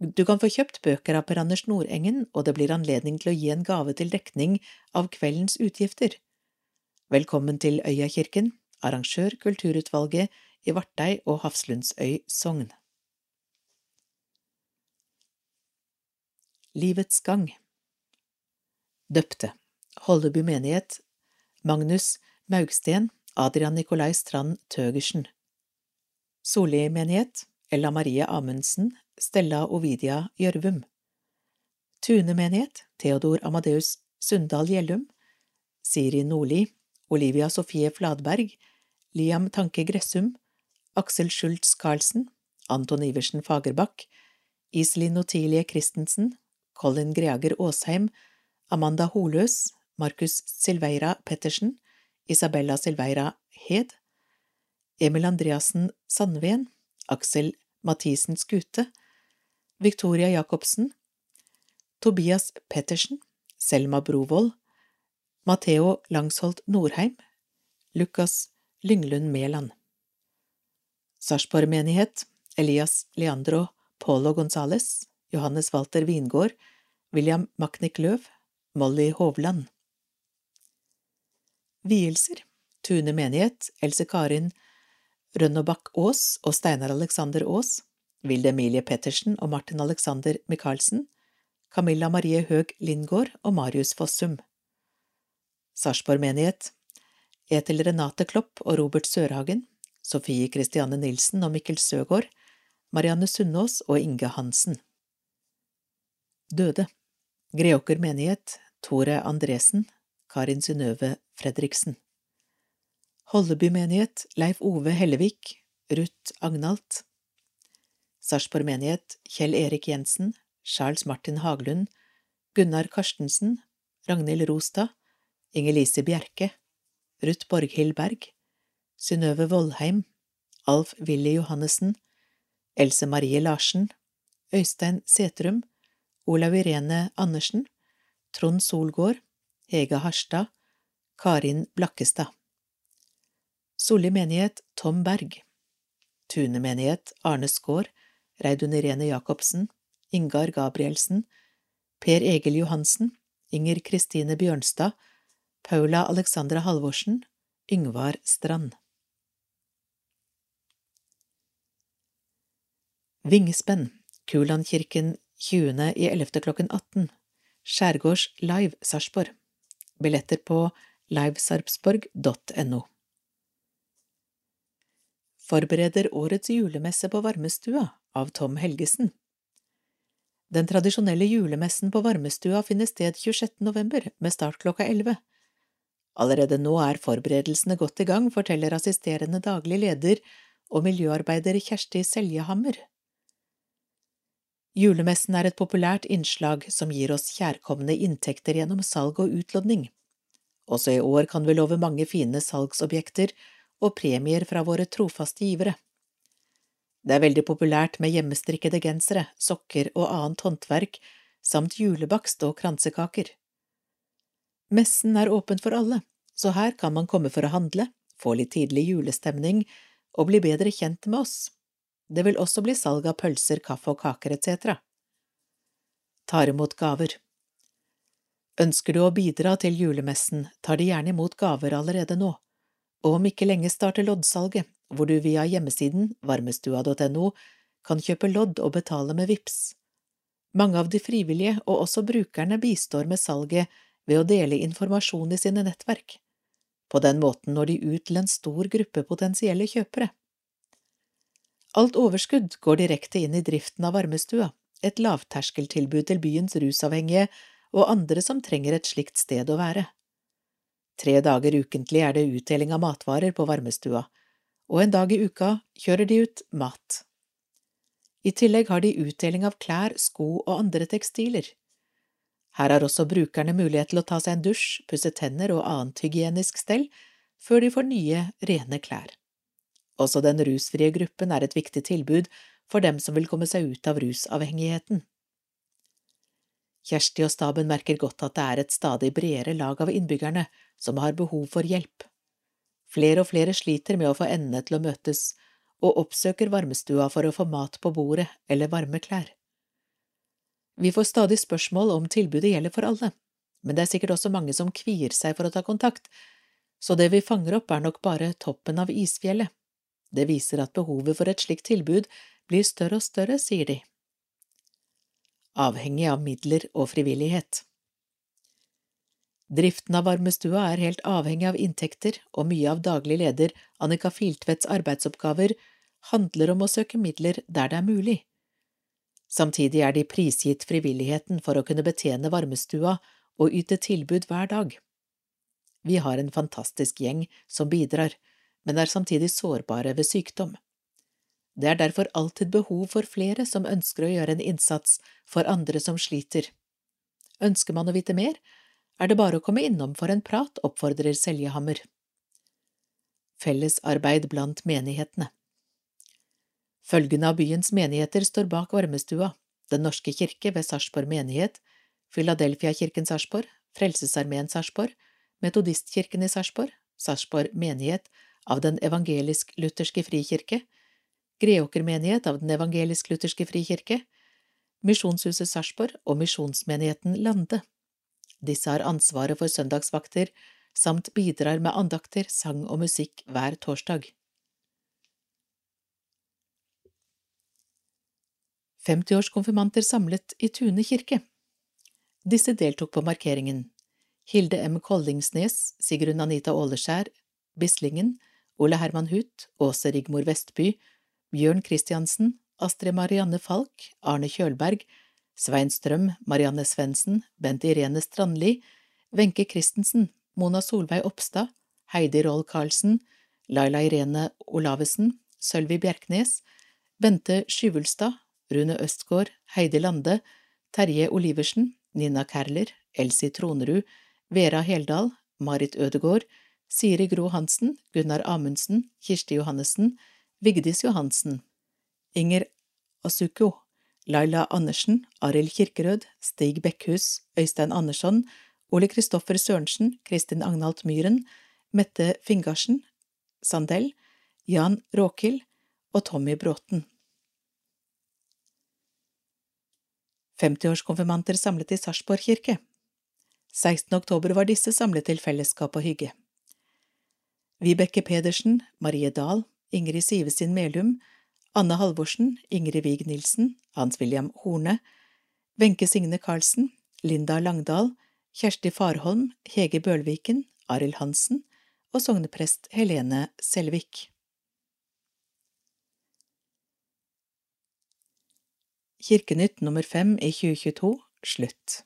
Du kan få kjøpt bøker av Per Anders Nordengen, og det blir anledning til å gi en gave til dekning av kveldens utgifter. Velkommen til Øyakirken, arrangør Kulturutvalget i Vartei og Hafslundsøy sogn. Livets gang Døpte Holdeby menighet Magnus Maugsten Adrian Nikolai Strand Tøgersen Solli menighet Ella Marie Amundsen Stella Ovidia Gjørvum. Tune menighet Theodor Amadeus Sundal Gjellum. Siri Nordli Olivia Sofie Fladberg Liam Tanke Gressum Aksel Schultz Karlsen Anton Iversen Fagerbakk Iselin Otilie Christensen Colin Greager Aasheim Amanda Holøs Markus Silveira Pettersen Isabella Silveira Hed Emil Andreassen Sandven Aksel Mathisen Skute Victoria Jacobsen Tobias Pettersen Selma Brovold Matheo Langsholt Norheim Lukas Lynglund Mæland. Sarpsborg menighet Elias Leandro Polo Gonzales Johannes Walter Wingård William Maknik Løv Molly Hovland. Vielser Tune menighet Else Karin Rønnobakk Aas og Steinar Alexander Aas Vilde Emilie Pettersen og Martin Alexander Michaelsen Camilla Marie Høeg Lindgård og Marius Fossum. Sarpsborg menighet Etel Renate Klopp og Robert Sørhagen Sofie Christiane Nilsen og Mikkel Søgaard Marianne Sundås og Inge Hansen. Døde Greåker menighet Tore Andresen Karin Synnøve Fredriksen Holleby menighet Leif Ove Hellevik Ruth Agnalt. Sarpsborg menighet Kjell Erik Jensen Charles Martin Haglund Gunnar Karstensen Ragnhild Rostad Inger-Lise Bjerke Ruth Borghild Berg Synnøve Vollheim Alf Willy Johannessen Else Marie Larsen Øystein Setrum Olav Irene Andersen Trond Solgård Hege Harstad Karin Blakkestad Solli menighet Tom Berg. Tune menighet Arne Skaar. Reidun Irene Jacobsen. Ingar Gabrielsen. Per Egil Johansen. Inger Kristine Bjørnstad. Paula Alexandra Halvorsen. Yngvar Strand. Vingespenn Kulandkirken 20. i 11. klokken 18 Skjærgårds Live Sarpsborg. Billetter på livesarpsborg.no Forbereder årets julemesse på Varmestua av Tom Helgesen Den tradisjonelle julemessen på Varmestua finner sted 26. november med start klokka 11. Allerede nå er forberedelsene godt i gang, forteller assisterende daglig leder og miljøarbeider Kjersti Seljehammer. Julemessen er et populært innslag som gir oss kjærkomne inntekter gjennom salg og utlodning. Også i år kan vi love mange fine salgsobjekter og premier fra våre trofaste givere. Det er veldig populært med hjemmestrikkede gensere, sokker og annet håndverk, samt julebakst og kransekaker. Messen er åpen for alle, så her kan man komme for å handle, få litt tidlig julestemning og bli bedre kjent med oss. Det vil også bli salg av pølser, kaffe og kaker etc. Tar imot gaver Ønsker du å bidra til julemessen, tar de gjerne imot gaver allerede nå, og om ikke lenge starter loddsalget, hvor du via hjemmesiden varmestua.no kan kjøpe lodd og betale med VIPS. Mange av de frivillige og også brukerne bistår med salget ved å dele informasjon i sine nettverk. På den måten når de ut til en stor gruppe potensielle kjøpere. Alt overskudd går direkte inn i driften av varmestua, et lavterskeltilbud til byens rusavhengige og andre som trenger et slikt sted å være. Tre dager ukentlig er det utdeling av matvarer på varmestua, og en dag i uka kjører de ut mat. I tillegg har de utdeling av klær, sko og andre tekstiler. Her har også brukerne mulighet til å ta seg en dusj, pusse tenner og annet hygienisk stell før de får nye, rene klær. Også den rusfrie gruppen er et viktig tilbud for dem som vil komme seg ut av rusavhengigheten. Kjersti og staben merker godt at det er et stadig bredere lag av innbyggerne som har behov for hjelp. Flere og flere sliter med å få endene til å møtes, og oppsøker varmestua for å få mat på bordet eller varme klær. Vi får stadig spørsmål om tilbudet gjelder for alle, men det er sikkert også mange som kvier seg for å ta kontakt, så det vi fanger opp er nok bare toppen av isfjellet. Det viser at behovet for et slikt tilbud blir større og større, sier de. Avhengig av midler og frivillighet. Driften av varmestua er helt avhengig av inntekter, og mye av daglig leder Annika Filtvedts arbeidsoppgaver handler om å søke midler der det er mulig. Samtidig er de prisgitt frivilligheten for å kunne betjene varmestua og yte tilbud hver dag. Vi har en fantastisk gjeng som bidrar, men er samtidig sårbare ved sykdom. Det er derfor alltid behov for flere som ønsker å gjøre en innsats for andre som sliter. Ønsker man å vite mer, er det bare å komme innom for en prat, oppfordrer Seljehammer. Fellesarbeid blant menighetene Følgende av byens menigheter står bak varmestua, Den norske kirke ved Sarpsborg menighet, Filadelfia-kirken Sarpsborg, Frelsesarmeen Sarpsborg, Metodistkirken i Sarpsborg, Sarpsborg menighet av Den evangelisk-lutherske frikirke, Greåker menighet av Den evangelisk-lutherske frikirke, Misjonshuset Sarpsborg og Misjonsmenigheten Lande. Disse har ansvaret for søndagsvakter, samt bidrar med andakter, sang og musikk hver torsdag. 50-årskonfirmanter samlet i Tune kirke. Disse deltok på markeringen. Hilde M. Kollingsnes, Sigrun Anita Åleskjær, Bislingen, Ole Herman Huth, Åse Rigmor Vestby, Bjørn Christiansen, Astrid Marianne Falk, Arne Kjølberg, Svein Strøm, Marianne Svendsen, Bent Irene Strandli, Wenche Christensen, Mona Solveig Oppstad, Heidi Roll Karlsen, Laila Irene Olavesen, Sølvi Bjerknes, Bente Skyvulstad, Rune Østgård, Heidi Lande, Terje Oliversen, Nina Kerler, Elsie Tronerud, Vera Heldal, Marit Ødegård, Siri Gro Hansen, Gunnar Amundsen, Kirsti Johannessen, Vigdis Johansen, Inger Asuko, Laila Andersen, Arild Kirkerød, Stig Bekkhus, Øystein Andersson, Ole Kristoffer Sørensen, Kristin Agnalt Myhren, Mette Fingarsen, Sandell, Jan Råkild og Tommy Bråten. 50-årskonfirmanter samlet i Sarpsborg kirke. 16. oktober var disse samlet til fellesskap og hygge. Vibeke Pedersen, Marie Dahl, Ingrid Sivesin Melum, Anne Halvorsen, Ingrid Wiig Nilsen, Hans William Horne, Wenche Signe Karlsen, Linda Langdal, Kjersti Farholm, Hege Bølviken, Arild Hansen og sogneprest Helene Selvik. Kirkenytt nummer fem i 2022 slutt.